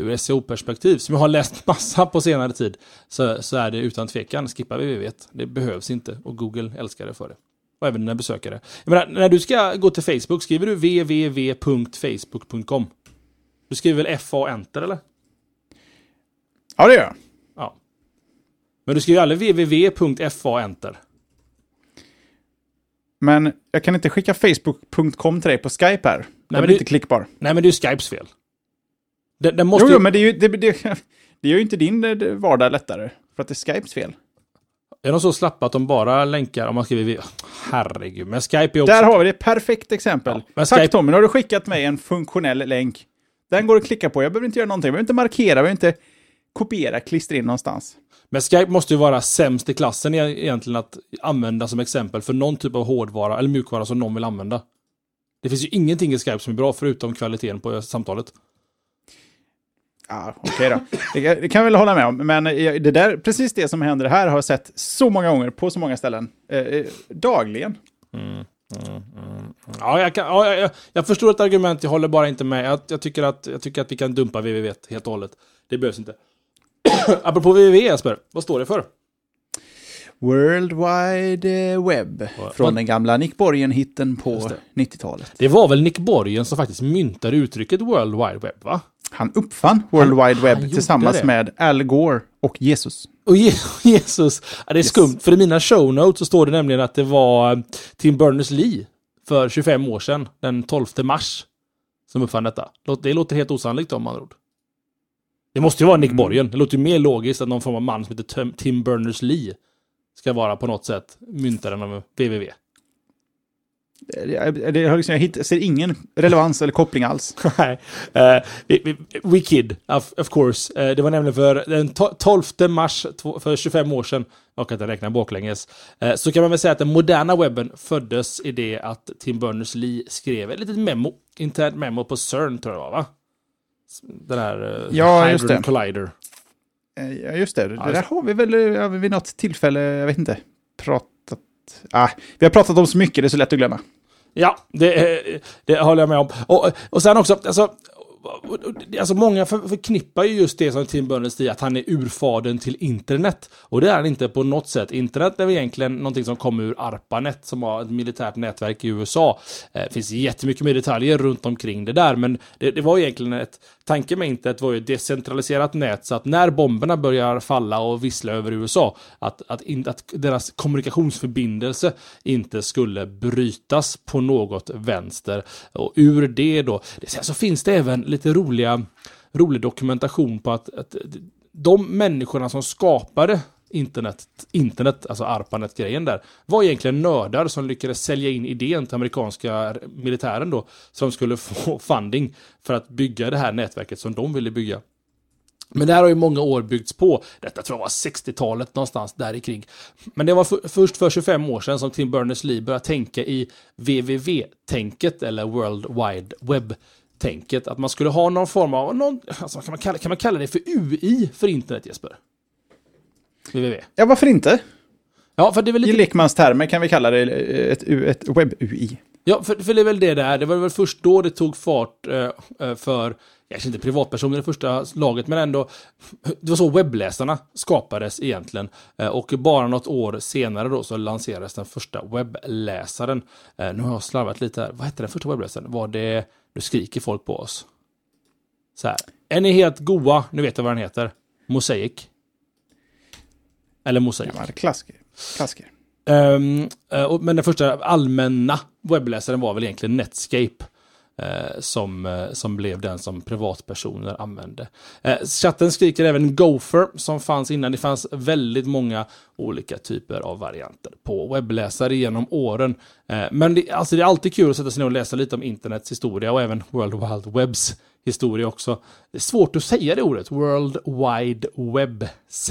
ur SEO-perspektiv, som jag har läst massa på senare tid, så, så är det utan tvekan skippa www. Det behövs inte och Google älskar det för det. Och även dina besökare. Jag menar, när du ska gå till Facebook, skriver du www.facebook.com? Du skriver väl FA enter eller? Ja, det gör jag. Men du skriver aldrig www.fa enter. Men jag kan inte skicka facebook.com till dig på Skype här. Den men är inte klickbar. Nej, men det är ju Skypes fel. Den, den måste Jo, ju... jo, men det, är ju, det, det, det gör ju inte din eh, vardag lättare. För att det är Skypes fel. Är de så slappa att de bara länkar om man skriver... Herregud, men Skype är också... Där har vi det. Perfekt exempel. Ja, men Tack Skype- Tommy, nu har du skickat mig en funktionell länk. Den går att klicka på. Jag behöver inte göra någonting. Jag behöver inte markera. Jag behöver inte kopiera, klistra in någonstans. Men Skype måste ju vara sämst i klassen e- egentligen att använda som exempel för någon typ av hårdvara eller mjukvara som någon vill använda. Det finns ju ingenting i Skype som är bra förutom kvaliteten på samtalet. Ja, okej då. Det, kan- det kan jag väl hålla med om. Men eh, det där, precis det som händer här har jag sett så många gånger på så många ställen. Eh, eh, dagligen. Ja, jag, kan, ja, jag- jag, förstår ett argument, jag håller bara inte med. Jag, jag, tycker, att, jag tycker att vi kan dumpa www helt och hållet. Det behövs inte. Apropå www, Jesper, vad står det för? World Wide Web. Vad- Från den gamla Nick Borgen-hitten på det. 90-talet. Det var väl Nick Borgen som faktiskt myntade uttrycket World Wide Web, va? Han uppfann World Wide Web tillsammans det. med Al Gore och Jesus. Och Je- Jesus, ja, det är skumt, för i mina show notes så står det nämligen att det var eh, Tim Berners-Lee för 25 år sedan, den 12 mars, som uppfann detta. Det låter helt osannolikt om andra ord. Det måste ju vara Nick Mm. Borgen. Det låter ju mer logiskt att någon form av man som heter Tim- Berners-Lee ska vara på något sätt myntaren av www. Jag, det, jag, liksom, jag ser ingen relevans eller koppling alls. Nej. Uh, we kid, of, of course. Uh, det var nämligen för den 12 mars för 25 år sedan, och att jag räknar baklänges, uh, så kan man väl säga att den moderna webben föddes i det att Tim Berners-Lee skrev ett litet memo, internt memo på CERN tror jag det var, va? Den här ja, just det. Collider. Ja, just det. Det där har vi väl vid något tillfälle, jag vet inte, pratat... Ah, vi har pratat om så mycket, det är så lätt att glömma. Ja, det, det håller jag med om. Och, och sen också, alltså, Alltså många förknippar ju just det som Tim Berners-Lee, att han är urfadern till internet. Och det är han inte på något sätt. Internet är väl egentligen någonting som kommer ur ARPANET, som har ett militärt nätverk i USA. Det eh, finns jättemycket mer detaljer runt omkring det där, men det, det var egentligen ett... Tanken med internet var ju ett decentraliserat nät, så att när bomberna börjar falla och vissla över USA, att, att, in, att deras kommunikationsförbindelse inte skulle brytas på något vänster. Och ur det då, Sen så finns det även lite roliga, rolig dokumentation på att, att de människorna som skapade internet, internet, alltså ARPANET-grejen där, var egentligen nördar som lyckades sälja in idén till amerikanska militären då, som skulle få funding för att bygga det här nätverket som de ville bygga. Men det här har ju många år byggts på. Detta tror jag var 60-talet någonstans där i krig. Men det var för, först för 25 år sedan som Tim Berners-Lee började tänka i WWW-tänket eller World Wide Web tänket att man skulle ha någon form av, någon, alltså kan, man kalla, kan man kalla det för UI för internet Jesper? www. Ja, varför inte? Ja, för det är väl lite... I lekmanstermer kan vi kalla det ett, ett webb-UI. Ja, för, för det är väl det där. Det var väl först då det tog fart eh, eh för, kanske inte privatpersoner i första laget, men ändå, det var så webbläsarna skapades egentligen. Eh, och bara något år senare då så lanserades den första webbläsaren. Eh, nu har jag slarvat lite här. Vad hette den första webbläsaren? Var det nu skriker folk på oss. Så här. Är ni helt goa? Nu vet jag vad den heter. Mosaic. Eller Mosaic. Ja, klassiker. klassiker. Um, men den första allmänna webbläsaren var väl egentligen Netscape. Uh, som, uh, som blev den som privatpersoner använde. chatten skriker även Gopher som fanns innan. Det fanns väldigt många olika typer av varianter på webbläsare genom åren. men det, alltså det är alltid kul att sätta sig ner och läsa lite om internets historia och även World Wide Webs historia också. Det är svårt att säga det ordet, World Wide Webs.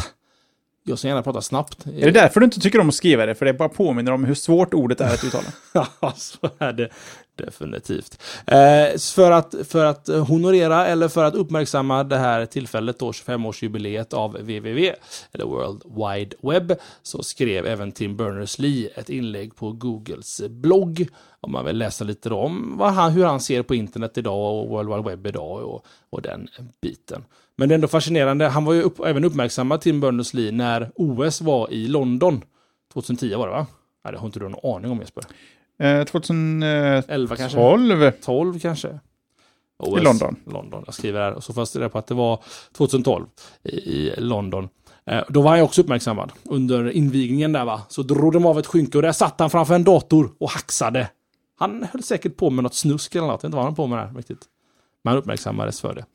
Jag ska gärna prata snabbt. Är det därför du inte tycker om att skriva det? För det bara påminner om hur svårt ordet är att uttala. ja, så är det definitivt. Eh, för, att, för att honorera eller för att uppmärksamma det här tillfället, då 25-årsjubileet av www, eller World Wide Web, så skrev även Tim Berners-Lee ett inlägg på Googles blogg. Om man vill läsa lite om vad han, hur han ser på internet idag och World Wide Web idag och, och den biten. Men det är ändå fascinerande. Han var ju upp, även uppmärksammad, Tim Berners-Lee, när OS var i London. 2010 var det va? Nej, det har inte du någon aning om Jesper. Eh, 2011 kanske? 12. 12 kanske. OS, I London. London. Jag skriver här, och så fast det på att det var 2012 i, i London. Eh, då var han också uppmärksammad under invigningen där va. Så drog de av ett skynke och där satt han framför en dator och hacksade. Han höll säkert på med något snusk eller något. Jag vet inte vad han på med där riktigt. Men han uppmärksammades för det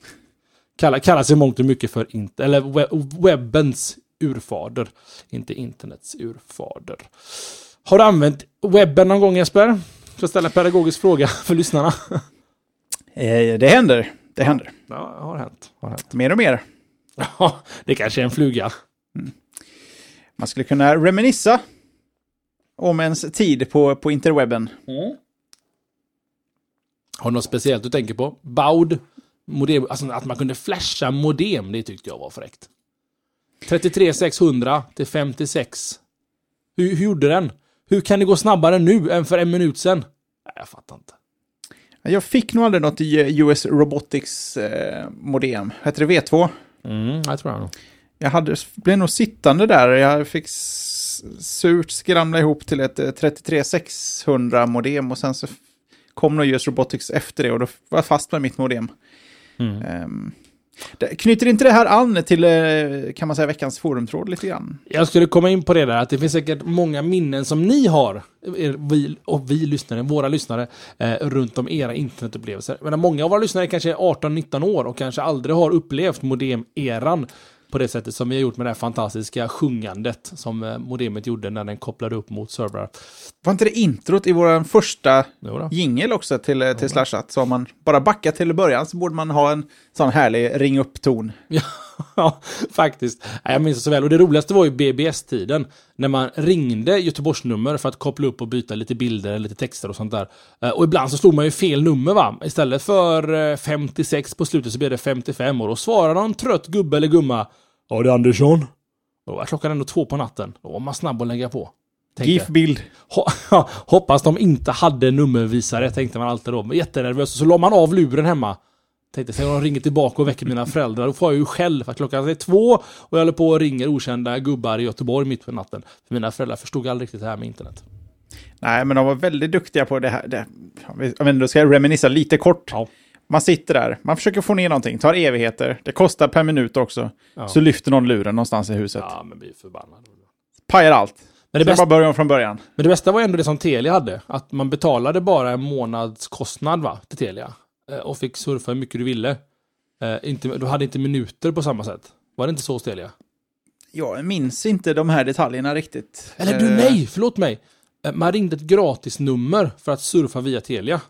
kallar, kallar sig mångt och mycket för inte, eller webbens urfader, inte internets urfader. Har du använt webben någon gång Jesper? För att ställa en pedagogisk fråga för lyssnarna. Eh, det händer. Det händer. Ja, har hänt. Har hänt. Mer och mer. Ja, det kanske är en fluga. Mm. Man skulle kunna reminissa om ens tid på, på interwebben. Mm. Har du något speciellt du tänker på? Baud? modem, alltså att man kunde flasha modem, det tyckte jag var fräckt. 33600 till 56. Hur, hur gjorde den? Hur kan det gå snabbare nu än för en minut sedan? Nej, jag fattar inte. Jag fick nog aldrig något US Robotics eh, modem. Hette det V2? Mm, jag tror jag nog. Jag hade, blev nog sittande där. Jag fick surt skramla ihop till ett 33600 eh, modem och sen så kom nog US Robotics efter det och då var jag fast med mitt modem. Mm. Um, knyter inte det här an till, eh, kan man säga, veckans forumtråd lite grann? Jag skulle komma in på det där, att det finns säkert många minnen som ni har, vi, och vi lyssnare, våra lyssnare, eh, runt om era internetupplevelser. Men många av våra lyssnare kanske är 18-19 år och kanske aldrig har upplevt modem-eran på det sättet som vi har gjort med det här fantastiska sjungandet som eh, modemet gjorde när den kopplade upp mot servrar. Var inte det introt i vår första jingel också till, eh, till Slashat? Så om man bara backar till början så borde man ha en sån härlig ring upp-ton. Ja, faktiskt. Nej, Jag minns det så väl. Och det roligaste var ju BBS-tiden. När man ringde Göteborgsnummer för att koppla upp och byta lite bilder, lite texter och sånt där. Eh, Och ibland så slog man ju fel nummer va. Istället för eh, 56 på slutet så blev det 55 och då svarade någon trött gubbe eller gumma. Ja, det är Andersson. Då var klockan ändå två på natten. Då var man snabb att lägga på. Tänkte. GIF bild. Ho- Hoppas de inte hade nummervisare, tänkte man alltid då. Men Jättenervös. Så la man av luren hemma. Tänkte, sen om de ringer tillbaka och väcker mina föräldrar, då får jag ju själv för att klockan är två och jag håller på och ringer okända gubbar i Göteborg mitt på natten. För mina föräldrar förstod aldrig riktigt det här med internet. Nej, men de var väldigt duktiga på det här. Det, inte, då ska jag reminissa lite kort. Ja. Man sitter där, man försöker få ner någonting, tar evigheter, det kostar per minut också. Ja. Så lyfter någon luren någonstans i huset. Ja, men blir förbannad. Pajar allt. Men det, bästa, bara börja från början. men det bästa var ändå det som Telia hade. Att man betalade bara en månads kostnad va, till Telia. Eh, Och fick surfa hur mycket du ville. Eh, inte, du hade inte minuter på samma sätt. Var det inte så hos Telia? Jag minns inte de här detaljerna riktigt. Eller du, Eh, nej, förlåt mig. Man ringde ett gratisnummer för att surfa via Telia.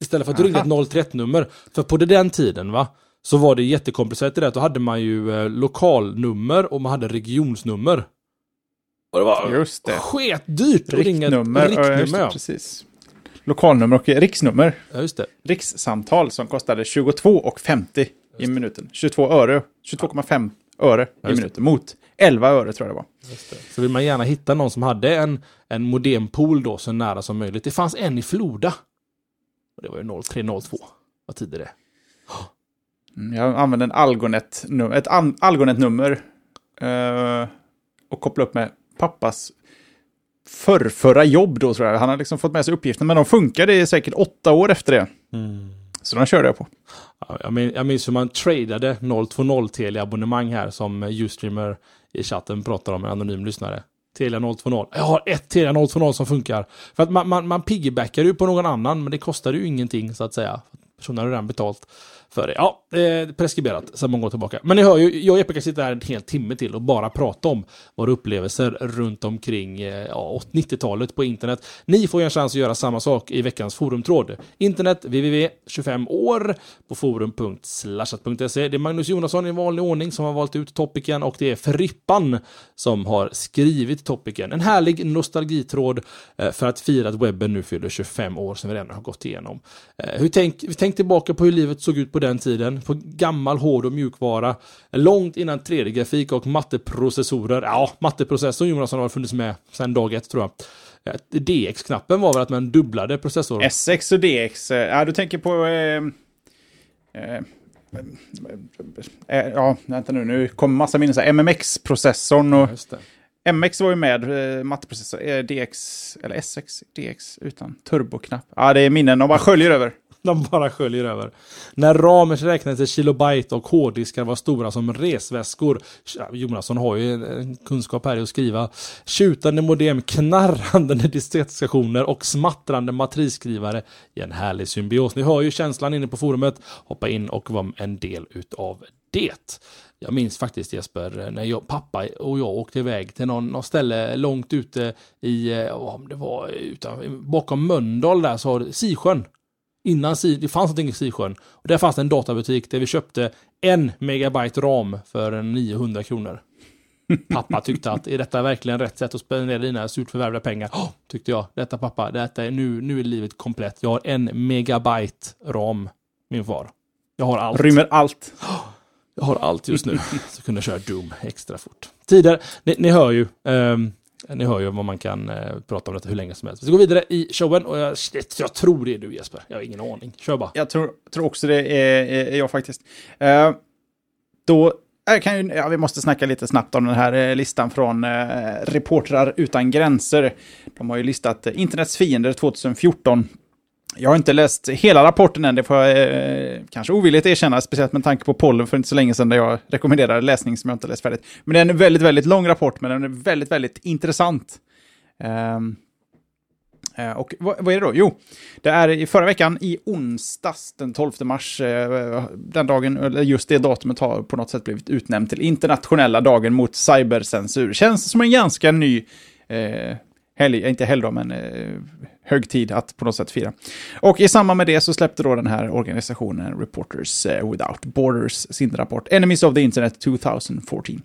Istället för att du ringde ett 031-nummer. För på den tiden va, så var det jättekomplicerat det att då hade man ju eh, lokalnummer och man hade regionsnummer. Och det var Just det. sketdyrt att ringa ett Riktnummer. ja, just riktnummer. det, Ja, precis. Lokalnummer och riksnummer. Ja, just det. Rikssamtal som kostade 22,50 i minuten. 22 öre. 22,5 öre i det. minuten. Mot 11 öre tror jag det var. Det. Så vill man gärna hitta någon som hade en, en modempool då så nära som möjligt. Det fanns en i Floda. Och det var ju 0302. Vad tid är det? Mm, Jag använde en Algonet, ett Algonet-nummer eh, och kopplade upp med pappas förrförra jobb då tror jag. Han har liksom fått med sig uppgiften, men de funkade i säkert åtta år efter det. Så de körde jag på. Jag minns hur man tradade 020 Telia-abonnemang här som Ustreamer i chatten pratar om, en anonym lyssnare. Telia 020. Jag har ett Telia 020 som funkar. För att man, man, man piggybackar ju på någon annan, men det kostar ju ingenting så att säga. Personen har redan betalt för det. Ja, det är preskriberat sedan många år tillbaka. Men ni hör ju, jag och Jeppe kan sitta här en hel timme till och bara prata om våra upplevelser runt omkring eh, ja, 90-talet på internet. Ni får ju en chans att göra samma sak i veckans forumtråd. Internet www.25 år på forum.slashat.se. Det är Magnus Jonasson i vanlig ordning som har valt ut topicen och det är Frippan som har skrivit topicen. En härlig nostalgitråd eh, för att fira att webben nu fyller 25 år som vi redan har gått igenom. Eh, hur tänk, tänk tillbaka på hur livet såg ut på den tiden, på gammal hård och mjukvara, långt innan 3D-grafik och matteprocessorer. Ja, matteprocessorn Jonasson har funnits med sedan dag ett tror jag. DX-knappen var väl att man dubblade processorn. SX och DX. eh, Ja, du tänker på... Eh, eh, eh, ja, vänta nu. Nu kommer massa minnen. MMX-processorn och... Det. MX var ju med, eh, matteprocessor. Eh, DX, eller SX, DX utan turboknapp. Ja, det är minnen. De bara sköljer över. De bara sköljer över. När Ramers räknades i kilobyte och hårddiskar var stora som resväskor. Jonasson har ju en- kunskap här i att skriva. Tjutande modem, knarrande diskettsstationer och smattrande matrisskrivare i en härlig symbios. Ni hör ju känslan inne på forumet. Hoppa in och var en del utav det. Jag minns faktiskt Jesper, när jag, pappa och jag åkte iväg till någon, någon ställe långt ute i, eh, om det var utan, bakom Mölndal där, så har Sisjön. Innan Si- det fanns någonting i Sisjön. Och där fanns det en databutik där vi köpte en megabyte ram för 900 kronor. Pappa tyckte att är detta verkligen rätt sätt att spendera dina surt förvärvade pengar? Oh, tyckte jag. Detta pappa, detta är nu, nu är livet komplett. Jag har en megabyte ram, min far. Jag har allt. Rymmer allt. Jag har allt just nu. Så kunde jag köra Doom extra fort. Tider, ni, ni hör ju. ehm, Eh, ni hör ju vad man kan eh, prata om detta hur länge som helst. Vi går vidare i showen och jag, jag tror det är du Jesper. Jag har ingen aning. Kör bara. Jag tror, tror också det är, är, jag faktiskt. Eh, då eh, kan ju, ja, vi måste snacka lite snabbt om den här eh, listan från eh, Reportrar utan gränser. De har ju listat internets fiender 2014. Jag har inte läst hela rapporten än, det får jag eh, kanske ovilligt erkänna, speciellt med tanke på pollen för inte så länge sedan där jag rekommenderade läsning som jag inte läst färdigt. Men det är en väldigt, väldigt lång rapport, men den är väldigt, väldigt intressant. Um, Och vad, vad är det då? Jo, det är i förra veckan i onsdags den 12 mars, eh, den dagen, eller just det datumet har på något sätt blivit utnämnt till internationella dagen mot cybercensur. Känns som en ganska ny eh, helg, inte helg då, men eh, högtid att på något sätt fira. Och i samband med det så släppte då den här organisationen Reporters eh, Without Borders sin rapport Enemies of the Internet 2014.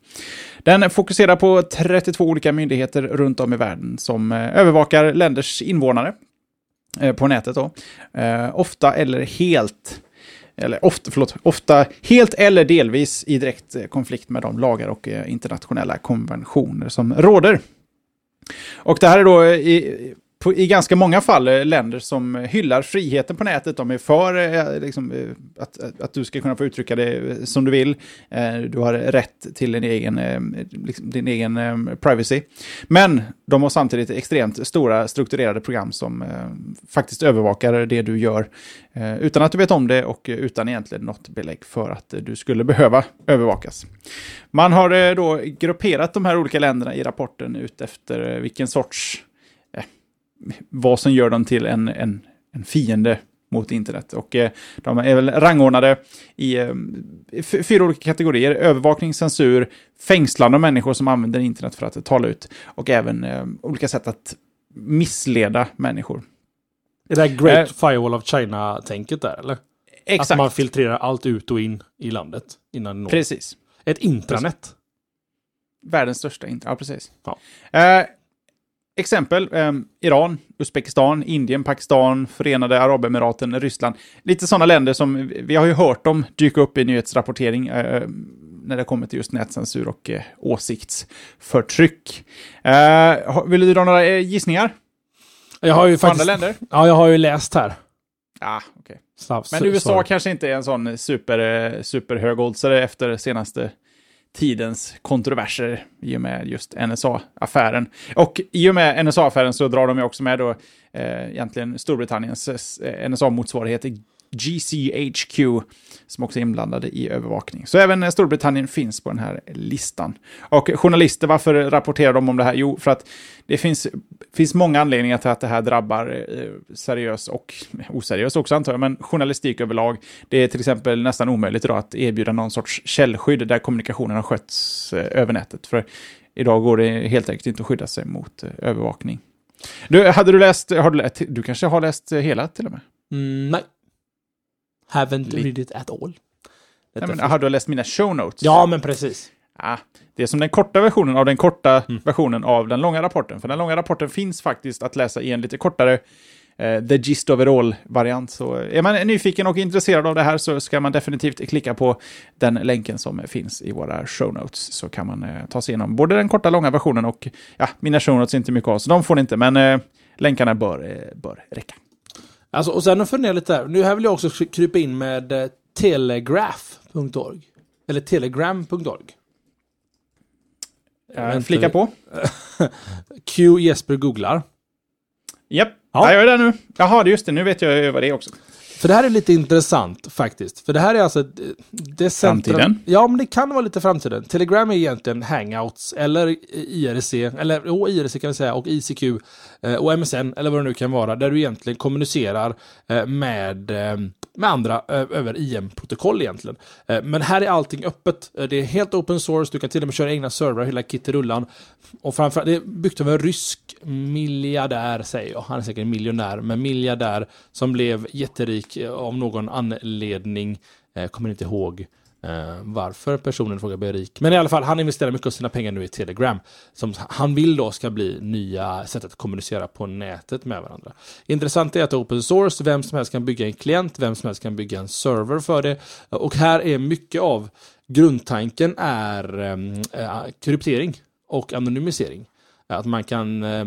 Den fokuserar på 32 olika myndigheter runt om i världen som eh, övervakar länders invånare eh, på nätet då. Eh, ofta eller helt eller ofta, förlåt, ofta helt eller delvis i direkt eh, konflikt med de lagar och eh, internationella konventioner som råder. Och det här är då i, på, i ganska många fall eh, länder som hyllar friheten på nätet. De är för eh, liksom, eh, att, att, att du ska kunna få uttrycka det eh, som du vill. Eh, Du har rätt till din egen, eh, liksom, din egen eh, privacy. Men de har samtidigt extremt stora strukturerade program som eh, faktiskt övervakar det du gör eh, utan att du vet om det och utan egentligen något belägg för att eh, du skulle behöva övervakas. Man har eh, då grupperat de här olika länderna i rapporten utefter eh, vilken sorts vad som gör dem till en, en, en fiende mot internet. Och eh, de är väl rangordnade i eh, fyra olika kategorier. Övervakning, censur, fängslande av människor som använder internet för att tala ut och även eh, olika sätt att missleda människor. Är det här Great. Firewall of China-tänket där, eller? Exakt, Att man filtrerar allt ut och in i landet innan det når. precis. Ett intranet. Världens största internet, ja precis. Ja. Eh, exempel, eh, Iran, Uzbekistan, Indien, Pakistan, Förenade Arabemiraten, Ryssland. Lite sådana länder som vi- har ju hört dem dyka upp i nyhetsrapportering eh, när det kommer till just nätcensur och eh, åsiktsförtryck. Eh, vill du dra några eh, gissningar? Jag har ju På andra faktiskt... länder? Ja, jag har ju läst här. Ah. Snabb- Men USA svar. kanske inte är en sån super, eh, superhögoddsare efter senaste tidens kontroverser i och med just NSA-affären. Och i och med NSA-affären så drar de ju också med då eh, egentligen Storbritanniens eh, NSA-motsvarighet GCHQ som också är inblandade i övervakning. Så även eh, Storbritannien finns på den här listan. Och journalister, varför rapporterar de om det här? Jo, för att det finns, finns många anledningar till att det här drabbar eh, seriös och eh, oseriös också antar jag, men journalistik överlag. Det är till exempel nästan omöjligt idag att erbjuda någon sorts källskydd där kommunikationen har skötts eh, över nätet. För idag går det helt enkelt inte att skydda sig mot eh, övervakning. Du, hade du läst, har du, läst, du kanske har läst eh, hela till och med? Mm, nej. Haven't Li- read it at all. Nej, men, har du läst mina show notes? Ja, men precis. Ah, det är som den korta versionen av den korta Mm. versionen av den långa rapporten. För den långa rapporten finns faktiskt att läsa i en lite kortare eh, The Gist of It All-variant. Så är man nyfiken och intresserad av det här så ska man definitivt klicka på den länken som finns i våra show notes. Så kan man eh, ta sig igenom både den korta långa versionen och ja, mina show notes är inte mycket av, så de får ni inte, men eh, länkarna bör, eh, bör räcka. Alltså, och sen funderar jag lite här. Nu här vill jag också kry- krypa in med eh, telegraph.org. Eller telegram.org. Vänta, flika på. Q Jesper googlar. Japp, Ja. ja. jag är där nu. Jaha, just det, nu vet jag vad det är också. För det här är lite intressant faktiskt. För det här är alltså... ett- Det Framtiden? Ja, men det kan vara lite framtiden. Telegram är egentligen Hangouts eller IRC, eller jo, IRC kan vi säga, och ICQ eh, och MSN eller vad det nu kan vara. Där du egentligen kommunicerar eh, med, eh, med andra över IM-protokoll egentligen. Eh, men här är allting öppet. Eh, det är helt open source. Du kan till och med köra egna servrar, hela kitterullan. Och framförallt, det är byggt av en rysk miljardär, säger jag. Han är säkert miljonär, men miljardär som blev jätterik eh, av någon anledning. Kommer inte ihåg eh, varför personen frågar blir rik. Men i alla fall, han investerar mycket av sina pengar nu i Telegram. Som han vill då ska bli nya sätt att kommunicera på nätet med varandra. Intressant är att det är open source, vem som helst kan bygga en klient, vem som helst kan bygga en server för det. Och här är mycket av grundtanken är ehm, eh, kryptering och anonymisering. Att man kan, eh,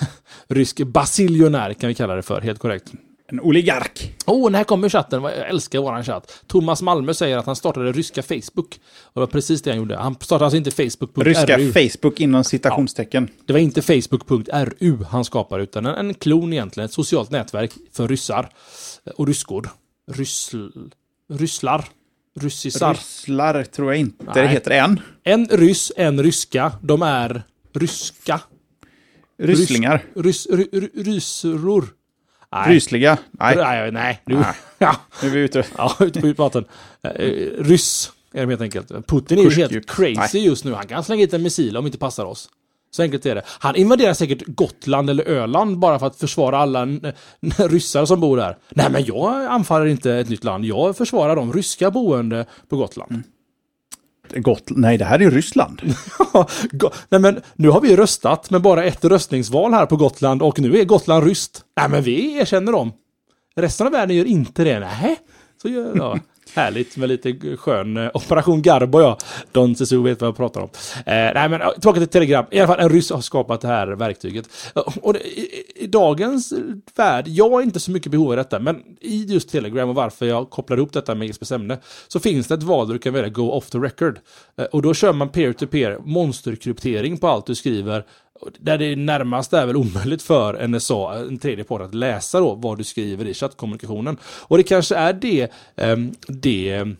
rysk basiljonär kan vi kalla det för, helt korrekt. En oligark. Åh, oh, här kommer chatten. Jag älskar våran chatt. Thomas Malmö säger att han startade ryska Facebook. Och det var precis det han gjorde. Han startade alltså inte Facebook.ru. Ryska Facebook inom citationstecken. Det var inte Facebook.ru han skapade, utan en, en klon egentligen. Ett socialt nätverk för ryssar. Och ryskor. Ryssl... Rysslar. Ryssisar. Rysslar tror jag inte Nej. det heter än. En ryss, en ryska. De är ryska. Rysslingar. Rys, ry, ry, rysror. Nej. Rysliga. Nej, Nej, nej. Nu, Nej. ja, nu är vi ute. ja, ute på djupt vatten. Eh, ryss är de helt enkelt. Putin är ju helt crazy just nu. Han kan slänga hit en missil om det inte passar oss. Så enkelt är det. Han invaderar säkert Gotland eller Öland bara för att försvara alla ryssar som bor där. Nej, men jag anfaller inte ett nytt land. Jag försvarar de ryska boende på Gotland. Gotland? Nej, det här är Ryssland. Nej men nu har vi röstat med bara ett röstningsval här på Gotland och nu är Gotland ryskt. Nej men vi erkänner dem. Resten av världen gör inte det. Nej. Så gör jag. Härligt med lite skön eh, Operation Garbo ja. Don Cesu vet vad jag pratar om. Eh, nej men tillbaka till Telegram. I alla fall en ryss har skapat det här verktyget. Och det, i, I dagens eh, värld, jag har inte så mycket behov av detta, men i just Telegram och varför jag kopplar ihop detta med Jespers ämne så finns det ett val där du kan välja Go off the record. Eh, Och då kör man peer-to-peer monsterkryptering på allt du skriver där det närmast är väl omöjligt för NSA, en tredje part, att läsa då vad du skriver i chattkommunikationen. Och det kanske är det, ehm, det ehm,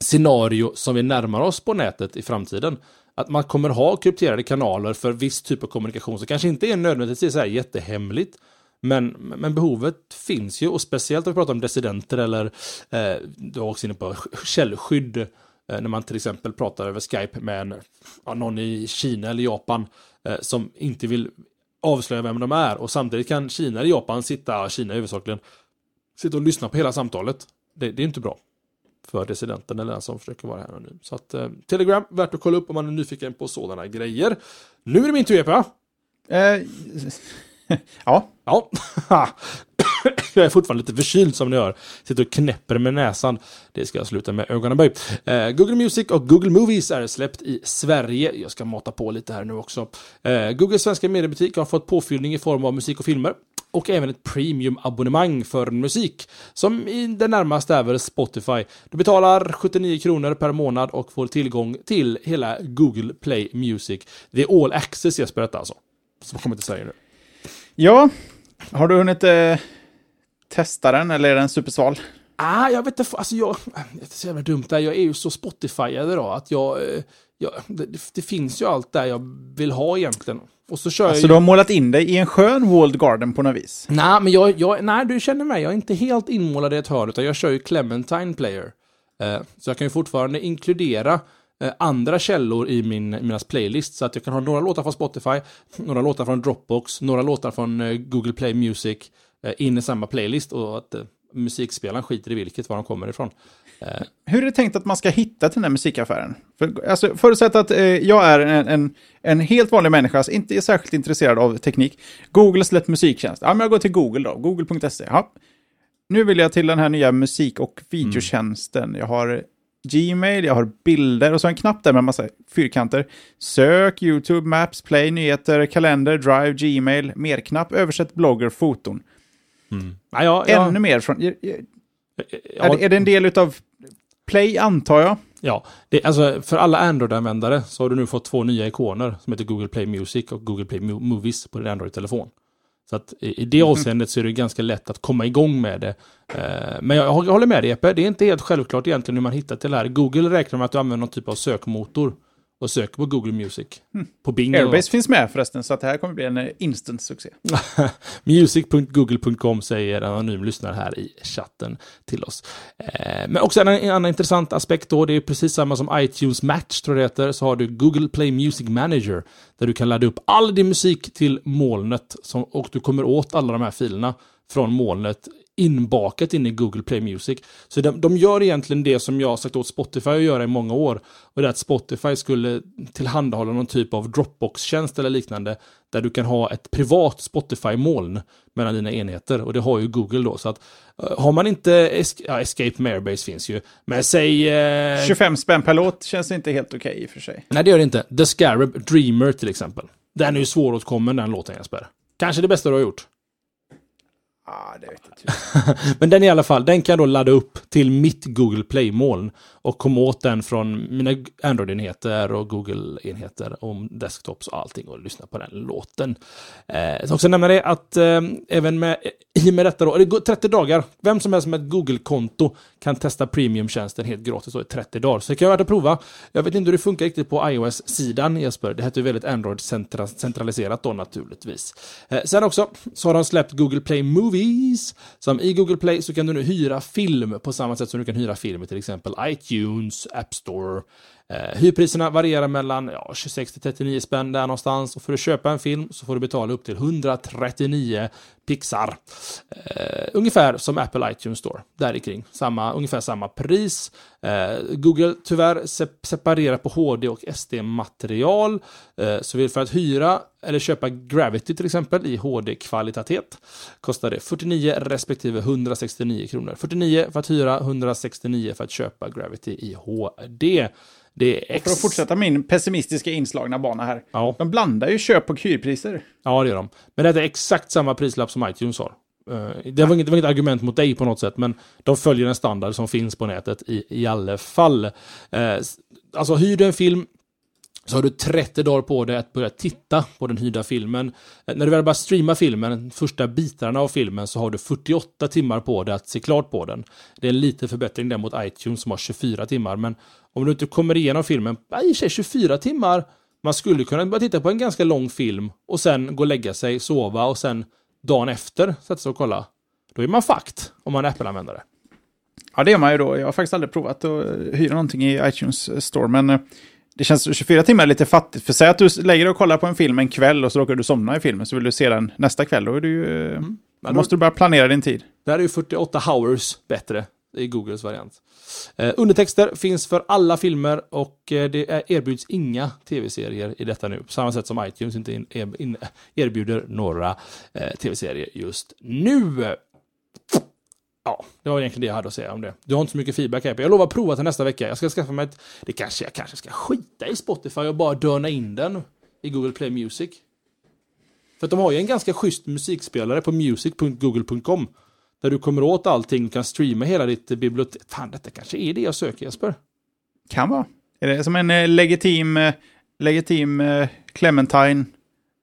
scenario som vi närmar oss på nätet i framtiden. Att man kommer ha krypterade kanaler för viss typ av kommunikation som kanske inte är nödvändigtvis så här jättehemligt. Men, men behovet finns ju och speciellt om vi pratar om dissidenter eller eh, du var också inne på källskydd. Eh, när man till exempel pratar över Skype med en, ja, någon i Kina eller Japan eh, som inte vill avslöja vem de är och samtidigt kan Kina eller Japan sitta, Kina huvudsakligen, sitta och lyssna på hela samtalet. Det, det är inte bra för dissidenten eller den som försöker vara här anonym. Så att eh, Telegram, värt att kolla upp om man är nyfiken på sådana grejer. Nu är det min tur Jeppe. Eh, ja, Ja, jag är fortfarande lite förkyld som ni hör. Sitter och knäpper med näsan. Det ska jag sluta med ögonen böj. Eh, Google Music och Google Movies är släppt i Sverige. Jag ska mata på lite här nu också. Eh, Googles svenska mediebutik har fått påfyllning i form av musik och filmer. Och även ett premium-abonnemang för musik. Som i det närmaste är väl Spotify. Du betalar 79 kronor per månad och får tillgång till hela Google Play Music. Det är all access Jesper detta alltså. Som kommer till Sverige nu. ja. Har du hunnit eh, testa den eller är den supersval? Ah, jag vet inte, alltså jag, det är så jävla dumt där, jag är ju så Spotifyad idag att jag, eh, jag det, det finns ju allt där jag vill ha egentligen. Och så kör Alltså jag du ju... har målat in dig i en skön walled garden på något vis. Nej, men jag, jag, nej, du känner mig, jag är inte helt inmålad i ett hörn, utan jag kör ju Clementine Player. Eh, så jag kan ju fortfarande inkludera eh, andra källor i min, mina playlist, så att jag kan ha några låtar från Spotify, några låtar från Dropbox, några låtar från eh, Google Play Music Eh, in i samma playlist och att eh, musikspelaren skiter i vilket, var de kommer ifrån. Eh, Hur är det tänkt att man ska hitta till den här musikaffären? För, alltså, förutsatt att eh, jag är en, en, en helt vanlig människa som inte är särskilt intresserad av teknik. Google har släppt musiktjänst. Ja, men jag går till Google då. Google.se. Ja. Nu vill jag till den här nya musik och videotjänsten. Jag har Gmail, jag har bilder och så en knapp där med en massa fyrkanter. Sök, YouTube, Maps, Play, nyheter, kalender, Drive, Gmail, mer-knapp, översätt, blogger, foton ja, ja, ja, Ännu mer från... Är, ja, är det en del av Play, antar jag? Ja, det, alltså för alla Android-användare så har du nu fått två nya ikoner som heter Google Play Music och Google Play Mo- Movies på din Android-telefon. Så att i, i det avseendet så är det ganska lätt att komma igång med det. Eh, men jag, jag håller med dig Jeppe, det är inte helt självklart egentligen hur man hittar till det här. Google räknar med att du använder någon typ av sökmotor och söker på Google Music. På Bing. Airbase finns med förresten, så att det här kommer bli en eh, instant succé. Music.google.com säger en anonym lyssnare här i chatten till oss. Eh, men också en, en annan intressant aspekt då, det är precis samma som iTunes Match tror jag det heter, så har du Google Play Music Manager där du kan ladda upp all din musik till molnet som, och du kommer åt alla de här filerna från molnet inbakat in i Google Play Music. Så de, de gör egentligen det som jag har sagt åt Spotify att göra i många år. Och det är att Spotify skulle tillhandahålla någon typ av Dropbox-tjänst eller liknande. Där du kan ha ett privat Spotify-moln mellan dina enheter. Och det har ju Google då. Så att eh, har man inte, es ja, Escape med Airbase finns ju. Men säg... Eh, 25 spänn per låt känns inte helt okej i och för sig. Nej, det gör det inte. The Scarab Dreamer till exempel. Den är ju svåråtkommen den låten Jesper. Kanske det bästa du har gjort. Ah, det vet jag inte. Men den i alla fall, den kan jag då ladda upp till mitt Google Play-moln och kom åt den från mina Android-enheter och Google-enheter Om desktops och allting och lyssna på den låten. Eh, jag ska också nämna det att eh, även med, i och med detta då, det går 30 dagar, vem som helst med ett Google-konto kan testa premiumtjänsten helt gratis då i 30 dagar. Så det kan vara värt att prova. Jag vet inte hur det funkar riktigt på iOS-sidan Jesper. Det heter ju väldigt Android-centraliserat då naturligtvis. Eh, sen också så har de släppt Google Play Movies. Som i Google Play så kan du nu hyra film på samma sätt som du kan hyra film i till exempel iTunes, App Store. Eh, hyrpriserna varierar mellan ja, 26 till 39 spänn där någonstans. Och för att köpa en film så får du betala upp till 139 pixar. Eh, ungefär som Apple iTunes Store, där kring. Samma, ungefär samma pris. Eh, Google tyvärr se separerar på HD och SD-material. Eh, så för att hyra eller köpa Gravity till exempel i HD-kvalitet kostar det 49 respektive 169 kronor. 49 för att hyra, 169 för att köpa Gravity i HD. Det är och för att fortsätta min pessimistiska inslagna bana här. Ja. De blandar ju köp och hyrpriser. Ja, det gör de. Men det är exakt samma prislapp som iTunes har. Uh, det, var inget, det var inget argument mot dig på något sätt, men de följer en standard som finns på nätet i, i alla fall. Uh, alltså, hyr du en film så har du 30 dagar på dig att börja titta på den hyrda filmen. Eh, när du väl bara streama filmen, första bitarna av filmen, så har du 48 timmar på dig att se klart på den. Det är en liten förbättring där mot iTunes som har 24 timmar, men om du inte kommer igenom filmen, i och 24 timmar, man skulle kunna börja titta på en ganska lång film och sen gå och lägga sig, sova och sen dagen efter sätta sig och kolla. Då är man fakt om man är Apple-användare. Ja, det är man ju då. Jag har faktiskt aldrig provat att eh, hyra någonting i iTunes eh, Store, men det känns 24 timmar lite fattigt. För säg att du lägger dig och kollar på en film en kväll och så råkar du somna i filmen, så vill du se den nästa kväll. Då, är du, ju, mm. då måste du bara planera din tid. Det här är ju 48 hours bättre i Googles variant. Eh, undertexter finns för alla filmer och eh, det erbjuds inga tv-serier i detta nu. På samma sätt som iTunes inte in, in, erbjuder några eh, tv-serier just nu. Ja, det var egentligen det jag hade att säga om det. Du har inte så mycket feedback här. Jag lovar att prova till nästa vecka. Jag ska skaffa mig ett... Det kanske jag kanske ska skita i Spotify och bara dörna in den i Google Play Music. För att de har ju en ganska schysst musikspelare på music.google.com. Där du kommer åt allting och kan streama hela ditt bibliotek. Fan, detta kanske är det jag söker Jesper. Kan vara. Är det som en eh, legitim, eh, legitim eh, Clementine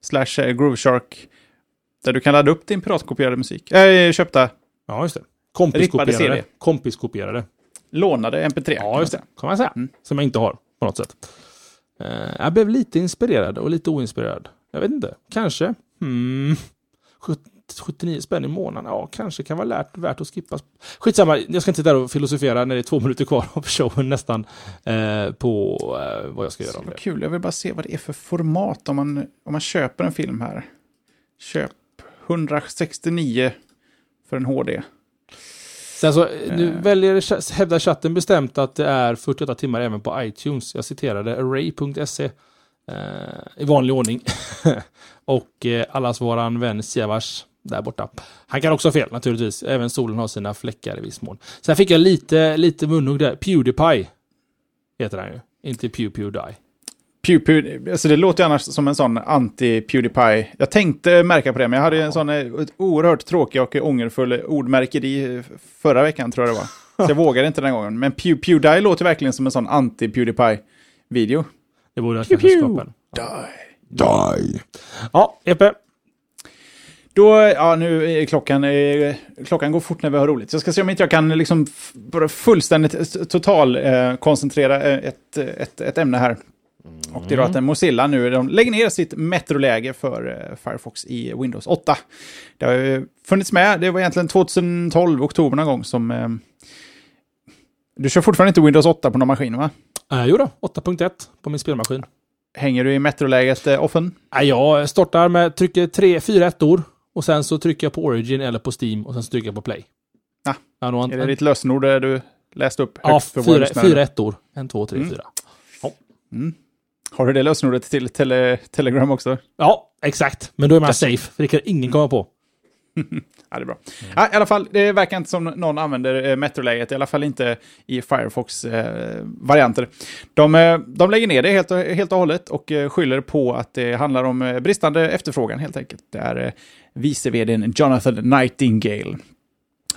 slash eh, Groove Shark där du kan ladda upp din piratkopierade musik? Äh, köpta. Ja, just det. Kompiskopierade. Kompiskopierade. Lånade MP3. Ja, just det. Kan man säga. Mm. Som jag inte har på något sätt. Uh, jag blev lite inspirerad och lite oinspirerad. Jag vet inte. Kanske. Hmm. 79 spänn i månaden, ja kanske kan vara lärt, värt att skippa. Skitsamma, jag ska inte sitta där och filosofera när det är två minuter kvar av showen nästan eh, på eh, vad jag ska göra. Vad kul, jag vill bara se vad det är för format om man, om man köper en film här. Köp 169 för en HD. Sen så, nu eh. väljer, hävdar chatten bestämt att det är 48 timmar även på iTunes. Jag citerade array.se eh, i vanlig ordning. och eh, allas våran vän Siavash där borta. Han kan också ha fel naturligtvis. Även solen har sina fläckar i viss mån. Sen fick jag lite, lite munhugg där. Pewdiepie heter han ju. Inte Pew Pew Die. Pew, Pew, alltså det låter ju annars som en sån anti-Pewdiepie. Jag tänkte märka på det, men jag hade en sån eh, oerhört tråkig och ångerfull ordmärkeri förra veckan, tror jag det var. Så jag vågade inte den gången. Men Pew Pew Die låter verkligen som en sån anti-Pewdiepie-video. Det borde jag kanske skapa en. Die. Die. Ja, Epe. Då, ja nu är klockan, eh, klockan går fort när vi har roligt. Så jag ska se om inte jag kan liksom bara fullständigt total eh, koncentrera eh, ett, ett, ett ämne här. Mm. Och det är då att Mozilla nu de lägger ner sitt metroläge för eh, Firefox i Windows 8. Det har ju funnits med, det var egentligen 2012, oktober någon gång som... Eh, du kör fortfarande inte Windows 8 på någon maskin va? Uh, jo då, 8.1 på min spelmaskin. Hänger du i metroläget eh, offen? Uh, jag startar med, trycker 3, 4 ettor och sen så trycker jag på Origin eller på Steam och sen så trycker jag på Play. Ah, är det ditt lösenord du läste upp? Ja, fyra, fyra ettor. En, två, tre, mm. fyra. Ja. Mm. Har du det lösenordet till tele Telegram också? Ja, exakt. Men då är man safe, för det kan ingen komma på. ja, det är bra. Mm. Ja, I alla fall, det verkar inte som någon använder eh, Metro-läget, i alla fall inte i Firefox-varianter. Eh, de, eh, de lägger ner det helt, helt och hållet och eh, skyller på att det handlar om bristande efterfrågan helt enkelt. Det är eh, vice vdn Jonathan Nightingale.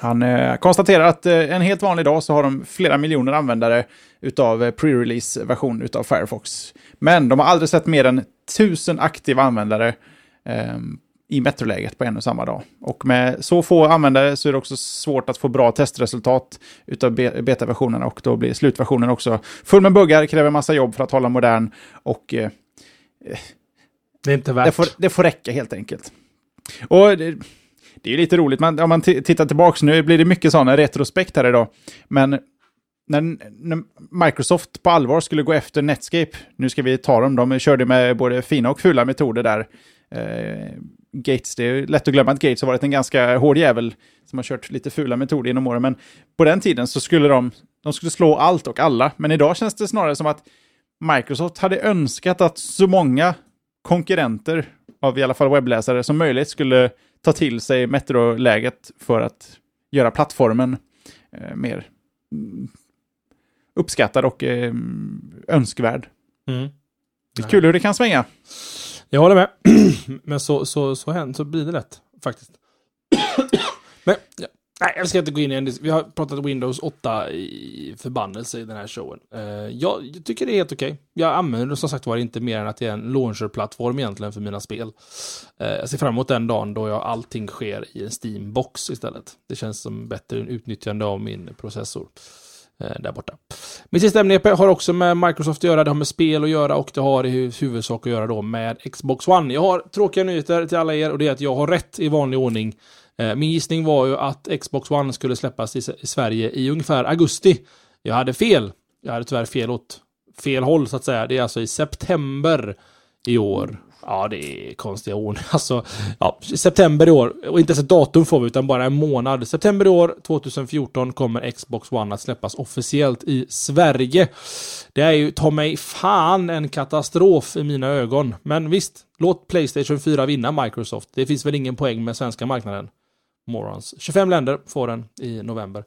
Han eh, konstaterar att en helt vanlig dag så har de flera miljoner användare utav pre-release-version utav Firefox. Men de har aldrig sett mer än tusen aktiva användare ehm, i metroläget på en och samma dag. Och med så få användare så är det också svårt att få bra testresultat utav betaversionerna och då blir slutversionen också full med buggar, kräver massa jobb för att hålla modern och eh, det är inte värt. Det får, det får räcka helt enkelt. Och det, det är ju lite roligt, men om man tittar tillbaka nu blir det mycket sådana retrospekt här idag. Men när, när, Microsoft på allvar skulle gå efter Netscape, nu ska vi ta dem, de körde med både fina och fula metoder där. Eh, Gates, det är lätt att glömma att Gates har varit en ganska hård jävel som har kört lite fula metoder genom åren, men på den tiden så skulle de, de skulle slå allt och alla, men idag känns det snarare som att Microsoft hade önskat att så många konkurrenter av i alla fall webbläsare som möjligt skulle ta till sig Metro-läget för att göra plattformen eh, mer uppskattad och eh, önskvärd. Mm. Det är kul hur det kan svänga. Jag håller med. Men så, så, så, händer, så blir det lätt, faktiskt. Men, ja. Nej, jag ska inte gå in i en Vi har pratat Windows 8 i förbannelse i den här showen. Eh, jag, tycker det är helt okej. Okay. Jag använder det som sagt var inte mer än att det är en launcher-plattform egentligen för mina spel. Eh, jag ser fram emot den dagen då jag, allting sker i en Steam-box istället. Det känns som bättre utnyttjande av min processor. Eh, där borta. Mitt sista ämne har också med Microsoft att göra, det har med spel att göra och det har i huvudsak att göra då med Xbox One. Jag har tråkiga nyheter till alla er och det är att jag har rätt i vanlig ordning. Eh, min gissning var ju att Xbox One skulle släppas i Sverige i ungefär augusti. Jag hade fel. Jag hade tyvärr fel åt fel håll så att säga. Det är alltså i september i år. Ja, det är konstiga ord. Alltså, ja, september i år, och inte ens ett datum får vi, utan bara en månad. September i år, 2014, kommer Xbox One att släppas officiellt i Sverige. Det är ju, ta mig fan, en katastrof i mina ögon. Men visst, låt Playstation 4 vinna Microsoft. Det finns väl ingen poäng med svenska marknaden. Morons. 25 länder får den i november.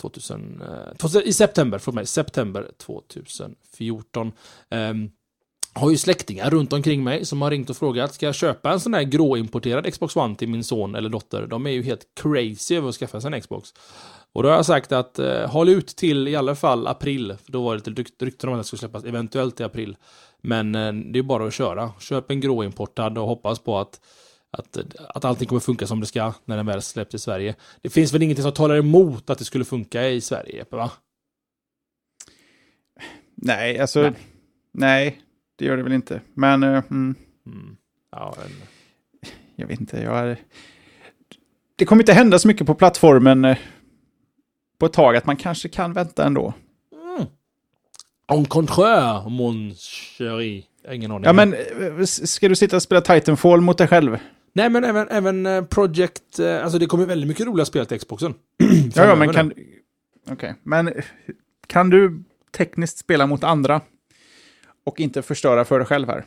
2000, eh, 2000, eh, I september, för mig, september 2014. Um, ehm, har ju släktingar runt omkring mig som har ringt och frågat, ska jag köpa en sån här gråimporterad Xbox One till min son eller dotter? De är ju helt crazy över att skaffa sig en Xbox. Och då har jag sagt att eh, håll ut till i alla fall april, för då var det lite rykten om att den skulle släppas eventuellt i april. Men eh, det är bara att köra. Köp en gråimportad och hoppas på att, att, att allting kommer funka som det ska när den väl släpps i Sverige. Det finns väl ingenting som talar emot att det skulle funka i Sverige, va? Nej, alltså... Nej. nej det gör det väl inte. Men... Uh, mm. Mm. Ja, en... Jag vet inte, jag är... Det kommer inte hända så mycket på plattformen uh, på ett tag, att man kanske kan vänta ändå. Mm. En contraire, mon chéri. Ingen aning. Ja, men uh, ska du sitta och spela Titanfall mot dig själv? Nej, men även, även Project... Alltså det kommer väldigt mycket roliga spel till Xboxen. ja, ja, men kan... Okej, okay. men kan du tekniskt spela mot andra? och inte förstöra för dig själv här.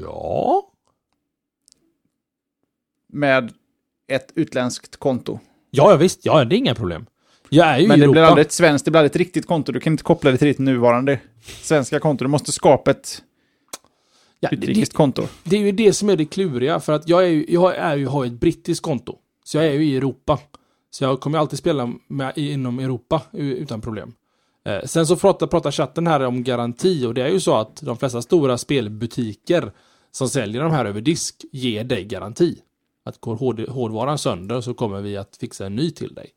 Ja. Med ett utländskt konto. Ja, visst. Ja, det är inga problem. Jag är ju Men det blir aldrig ett svenskt, det blir aldrig ett riktigt konto. Du kan inte koppla det till ditt nuvarande svenska konto. Du måste skapa ett ja, utrikeskt konto. Det är ju det som är det kluriga, för att jag, är ju, jag är ju, har ett brittiskt konto. Så jag är ju i Europa. Så jag kommer alltid spela med, inom Europa utan problem. Eh, sen så pratar, pratar chatten här om garanti och det är ju så att de flesta stora spelbutiker som säljer de här över disk ger dig garanti. Att går hård, hårdvaran sönder så kommer vi att fixa en ny till dig.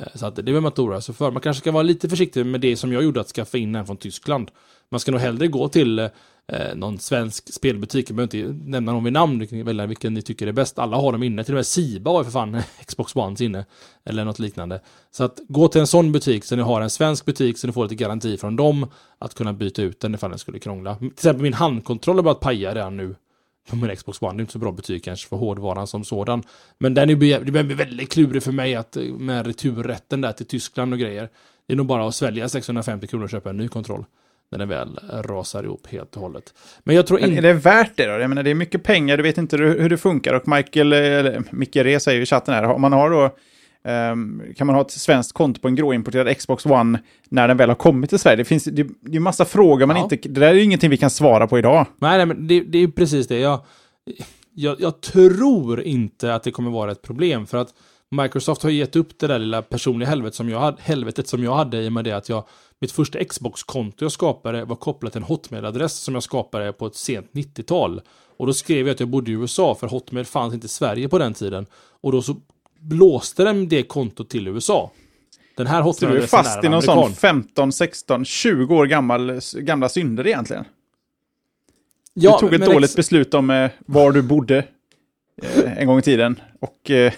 Eh, så att det behöver man inte oroa sig för. Man kanske ska vara lite försiktig med det som jag gjorde, att skaffa in en från Tyskland. Man ska nog hellre gå till eh, någon svensk spelbutik, jag behöver inte nämna någon vid namn, ni kan välja vilken ni tycker är bäst. Alla har dem inne, till och med Siba har för fan Xbox One inne. Eller något liknande. Så att gå till en sån butik så ni har en svensk butik så ni får lite garanti från dem att kunna byta ut den ifall den skulle krångla. Till exempel min handkontroll har börjat paja redan nu på min Xbox One. Det är inte så bra betyg kanske för hårdvaran som sådan. Men den är, det blir väldigt klurig för mig att eh, med returrätten där till Tyskland och grejer. Det är nog bara att svälja 650 kronor och köpa en ny kontroll när den väl rasar ihop helt och hållet. Men jag tror inte... är det värt det då? Jag menar, det är mycket pengar, du vet inte hur det funkar. Och Michael, eller Micke Re säger i chatten här, om man har då, ehm, kan man ha ett svenskt konto på en gråimporterad Xbox One när den väl har kommit till Sverige? Det finns det, det är massa frågor man Ja. inte, det där är ju ingenting vi kan svara på idag. Nej, nej men det, det är precis det. Jag, jag, jag tror inte att det kommer vara ett problem för att Microsoft har gett upp det där lilla personliga helvetet som jag hade, helvetet som jag hade i och med det att jag mitt första Xbox-konto jag skapade var kopplat till en Hotmail-adress som jag skapade på ett sent 90-tal. Och då skrev jag att jag bodde i USA för Hotmail fanns inte i Sverige på den tiden. Och då så blåste den det kontot till USA. Den här Så du är Hotmail-adressen fast är i någon sån 15, 16, 20 år gammal, gamla synder egentligen. Ja, du tog ett dåligt beslut om eh, var du bodde eh, en gång i tiden. Och eh,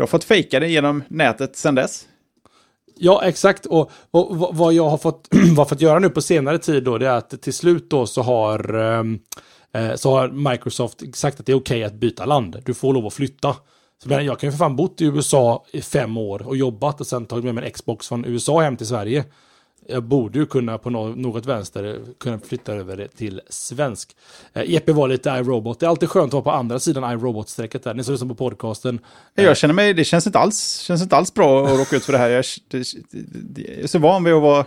du har fått fejka det genom nätet sedan dess. Ja, exakt. Och, och vad- jag har fått, vad fått göra nu på senare tid då, det är att till slut då så har, ehm, eh, så har Microsoft sagt att det är okej att byta land. Du får lov att flytta. Så jag kan ju för fan bott i USA i fem år och jobbat och sen tagit med mig en Xbox från USA hem till Sverige. Jag borde ju kunna på nå- något vänster kunna flytta över det till svensk. Eh, Jeppe var lite iRobot. Det är alltid skönt att vara på andra sidan iRobot-strecket där. Ni som lyssnar på podcasten. Jag känner mig, det känns inte alls, känns inte alls bra att råka ut för det här. Jag, det, det, jag är så van vid att vara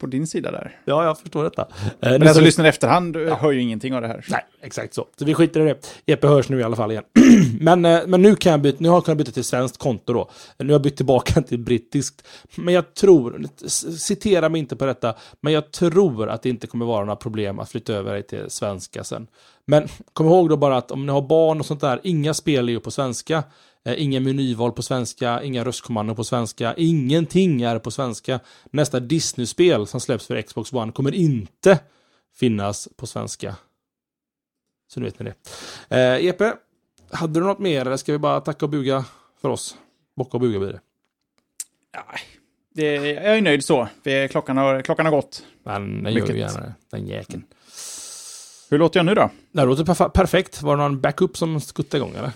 på din sida där. Ja, jag förstår detta. Eh, Men ni den som lyssnar i efterhand hör ju ingenting av det här. Nej, exakt så. Så vi skiter i det. Jeppe hörs nu i alla fall igen. men, eh, men nu kan jag byta, nu har jag kunnat byta till svenskt konto då. Nu har jag bytt tillbaka till brittiskt. Men jag tror, citera mig inte på detta, men jag tror att det inte kommer vara några problem att flytta över det till svenska sen. Men kom ihåg då bara att om ni har barn och sånt där, inga spel är ju på svenska. Eh, Inga menyval på svenska, inga röstkommandon på svenska, ingenting är på svenska. Nästa Disney-spel som släpps för Xbox One kommer inte finnas på svenska. Så nu vet ni det. Eh, Jeppe, hade du något mer eller ska vi bara tacka och buga för oss? Bocka och buga blir det. Det, jag är nöjd så. Klockan, har, klockan har gått. Men den gör ju gärna det. Den jäkeln. Hur låter jag nu då? Det låter perf- perfekt. Var det någon backup som skuttade igång eller?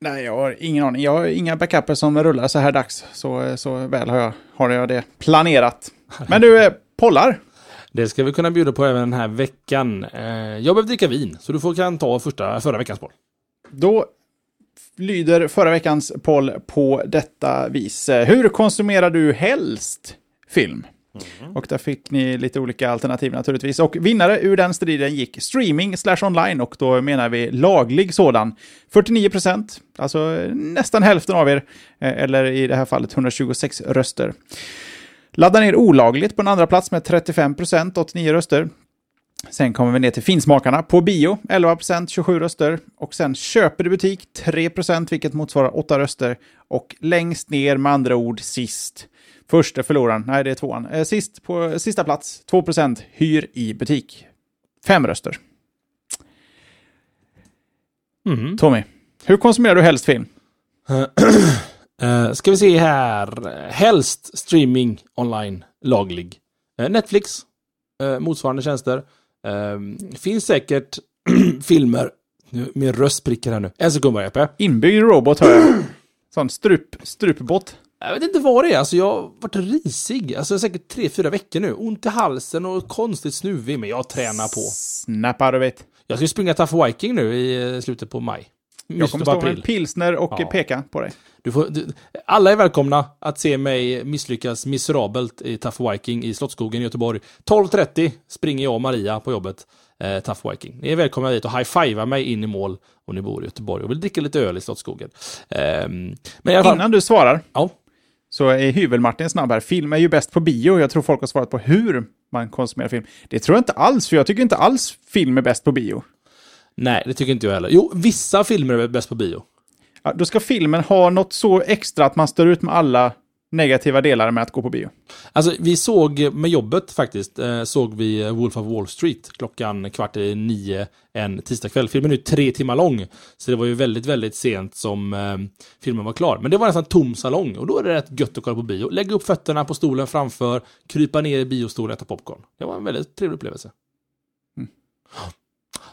Nej, jag har ingen aning. Jag har inga backuper som rullar så här dags. Så, så väl har jag, har jag det planerat. Men du, eh, pollar. Det ska vi kunna bjuda på även den här veckan. Eh, jag behöver dricka vin, så du får, kan ta första, förra veckans boll. Då lyder förra veckans poll på detta vis. Eh, Hur konsumerar du helst film? Mm. Och där fick ni lite olika alternativ naturligtvis. Och vinnare ur den striden gick streaming slash online och då menar vi laglig sådan. 49 procent, alltså nästan hälften av er, eh, eller i det här fallet 126 röster. Ladda ner olagligt på en andra plats med 35 procent, 89 röster. Sen kommer vi ner till finsmakarna på bio, 11%, 27 röster. Och sen köper du butik, 3%, vilket motsvarar 8 röster. Och längst ner med andra ord sist. Första förloraren, nej det är tvåan. Eh, sist på sista plats, 2%, hyr i butik. Fem röster. Mm. Tommy, hur konsumerar du helst film? Eh, ska vi se här. Helst streaming online laglig. Eh, Netflix. motsvarande tjänster. Finns säkert filmer. Nu, min röst spricker här nu. En sekund bara Jeppe. Inbyggd robot hör jag. Sån strup, strupbot. Jag vet inte vad det är. Alltså jag har varit risig. Alltså säkert tre, fyra veckor nu. Ont i halsen och konstigt snuvig. Men jag tränar på. Snap out of it. Jag ska springa Tough Viking nu i eh, slutet på maj. Jag kommer stå med april. pilsner och Ja. peka på dig. Du får, du, alla är välkomna att se mig misslyckas miserabelt i Tough Viking i Slottsskogen i Göteborg. 12.30 springer jag och Maria på jobbet. Eh, Tough Viking. Ni är välkomna dit och high-fivea mig in i mål om ni bor i Göteborg och vill dricka lite öl i Slottsskogen. Ehm, men fall, Innan du svarar, ja. Så är Hyvel-Martin snabb här. Film är ju bäst på bio. Jag tror folk har svarat på hur man konsumerar film. Det tror jag inte alls, för jag tycker inte alls film är bäst på bio. Nej, det tycker inte jag heller. Jo, vissa filmer är bäst på bio. Ja, då ska filmen ha något så extra att man står ut med alla negativa delar med att gå på bio. Alltså, vi såg med jobbet faktiskt, eh, såg vi Wolf of Wall Street klockan kvart i nio en tisdagkväll. Filmen är nu tre timmar lång, så det var ju väldigt, väldigt sent som eh, filmen var klar. Men det var nästan tom salong och då är det rätt gött att kolla på bio. Lägga upp fötterna på stolen framför, krypa ner i biostolen och äta popcorn. Det var en väldigt trevlig upplevelse. Mm.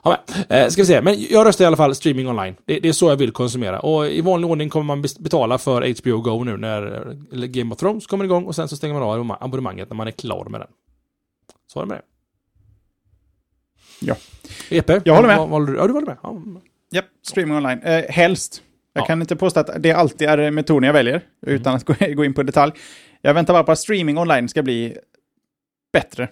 Ja, men, eh, ska vi se, men jag röstar i alla fall streaming online. Det, det är så jag vill konsumera. Och i vanlig ordning kommer man betala för HBO Go nu när eh, Game of Thrones kommer igång och sen så stänger man av abonnemanget när man är klar med den. Så var det med det. Ja. EP? Jag håller med. Vad- vad? Ja, du håller med. Ja. Japp, streaming online. Eh, helst. Jag Ja. kan inte påstå att det alltid är metoden jag väljer, utan att gå, gå in på detalj. Jag väntar bara på att streaming online ska bli bättre.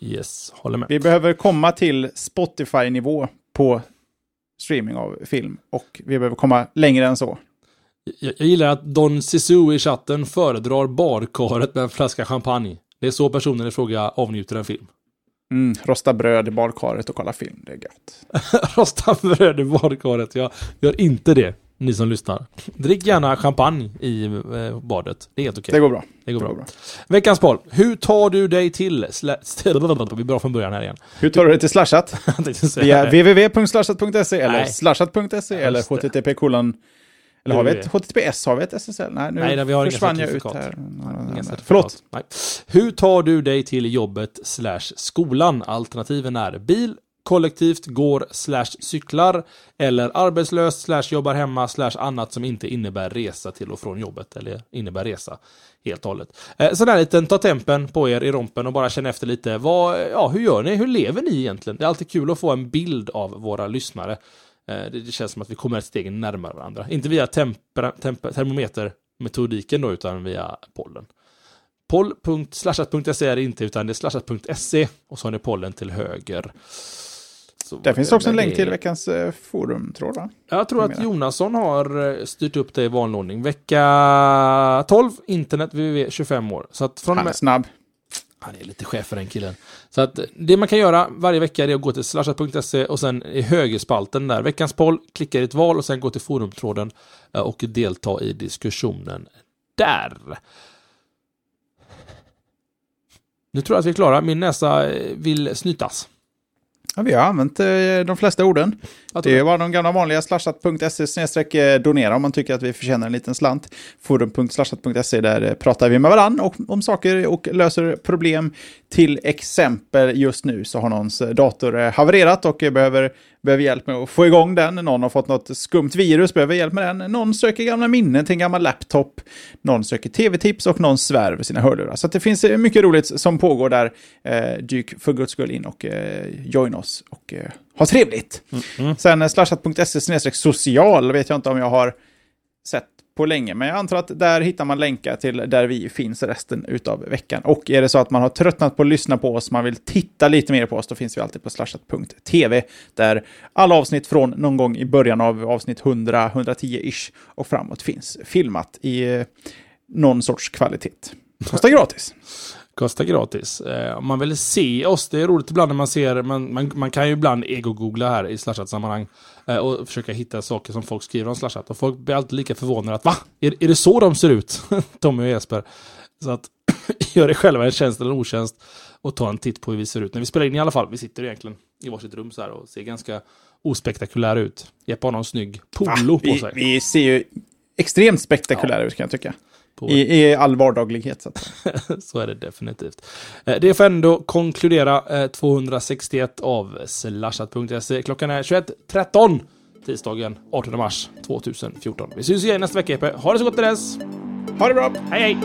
Yes, håller med. Vi behöver komma till Spotify-nivå på streaming av film. Och vi behöver komma längre än så. Jag, jag gillar att Don Sisu i chatten föredrar badkaret med en flaska champagne. Det är så personen i fråga avnjuter en film. Mm, rosta bröd i badkaret och kolla film, det är gött. Rosta bröd i badkaret. Jag gör inte det, ni som lyssnar. Drick gärna champagne i eh, badet. Det är helt okej. Det går bra. Det går Det bra. går bra. Veckans boll. Hur tar du dig till... Slä... Vi är bra från början här igen. Hur tar du det till Slashat? Via www.slashat.se eller slashat.se eller http kolon... Eller har vi ett. HTTPS? Har vi ett SSL? Nej, nu Nej, nej, vi har försvann jag ut här. Certifikat. Förlåt. Nej. Hur tar du dig till jobbet slash skolan? Alternativen är bil, kollektivt, går slash cyklar eller arbetslös slash jobbar hemma slash annat som inte innebär resa till och från jobbet eller innebär resa helt och hållet. Eh, sån här liten ta tempen på er i rompen och bara känna efter lite. Vad, ja, hur gör ni? Hur lever ni egentligen? Det är alltid kul att få en bild av våra lyssnare. Eh, det, det känns som att vi kommer ett steg närmare varandra. Inte via tempera, temper, termometermetodiken då, utan via pollen. Poll.slashat.se är det inte, utan det är slashat.se och så har ni pollen till höger. Så Där finns det också en länk till veckans eh, forumtråd, va? Jag tror att. Jonasson har eh, styrt upp det i vanlig ordning. Vecka 12, internet, www, 25 år. Så att från Han är med, snabb han är lite chef för den killen. Så att det man kan göra varje vecka är att gå till slashat.se och sen i högerspalten där, veckans poll, klicka i ett val och sen gå till forumtråden eh, och delta i diskussionen där. Nu tror jag att vi är klara. Min näsa eh, vill snytas. Ja, vi har använt eh, de flesta orden. Det är bara de gamla vanliga slashat.se donera om man tycker att vi förtjänar en liten slant. Forum.slashat.se där eh, pratar vi med varandra och, om saker och löser problem. Till exempel just nu så har någons eh, dator eh, havererat och eh, behöver, behöver hjälp med att få igång den. Någon har fått något skumt virus, behöver hjälp med den. Någon söker gamla minnen till en gammal laptop. Någon söker tv-tips och någon svärver sina hörlurar. Så det finns eh, mycket roligt som pågår där. Eh, dyk för guds skull in och eh, join oss och eh, ha trevligt. Sen eh, slashat.se social vet jag inte om jag har sett på länge, men jag antar att där hittar man länkar till där vi finns resten utav veckan. Och är det så att man har tröttnat på att lyssna på oss, man vill titta lite mer på oss, då finns vi alltid på slashat.tv, där alla avsnitt från någon gång i början av avsnitt 100-110-ish och framåt finns filmat i eh, någon sorts kvalitet. Kostar gratis. Kostar gratis. Eh, om man vill se oss, det är roligt ibland när man ser, man, man, man kan ju ibland ego-googla här i slashat-sammanhang eh, och försöka hitta saker som folk skriver om slashat. Och folk blir alltid lika förvånade att va? Är, är det så de ser ut? Tommy och Jesper. Så att gör det själva en tjänst eller en otjänst och ta en titt på hur vi ser ut. När vi spelar in i alla fall, vi sitter egentligen i varsitt rum så här och ser ganska ospektakulära ut. Jeppe har någon snygg polo på vi, sig. vi ser ju extremt spektakulära ut kan jag tycka. I, I all vardaglighet. Så. Så är det definitivt. Eh, Det får ändå konkludera eh, 261 av slashat.se. Klockan är 21.13 tisdagen 18 mars 2014. Vi syns igen nästa vecka, Epe. Ha det så gott till dess. Ha det bra! Hej hej!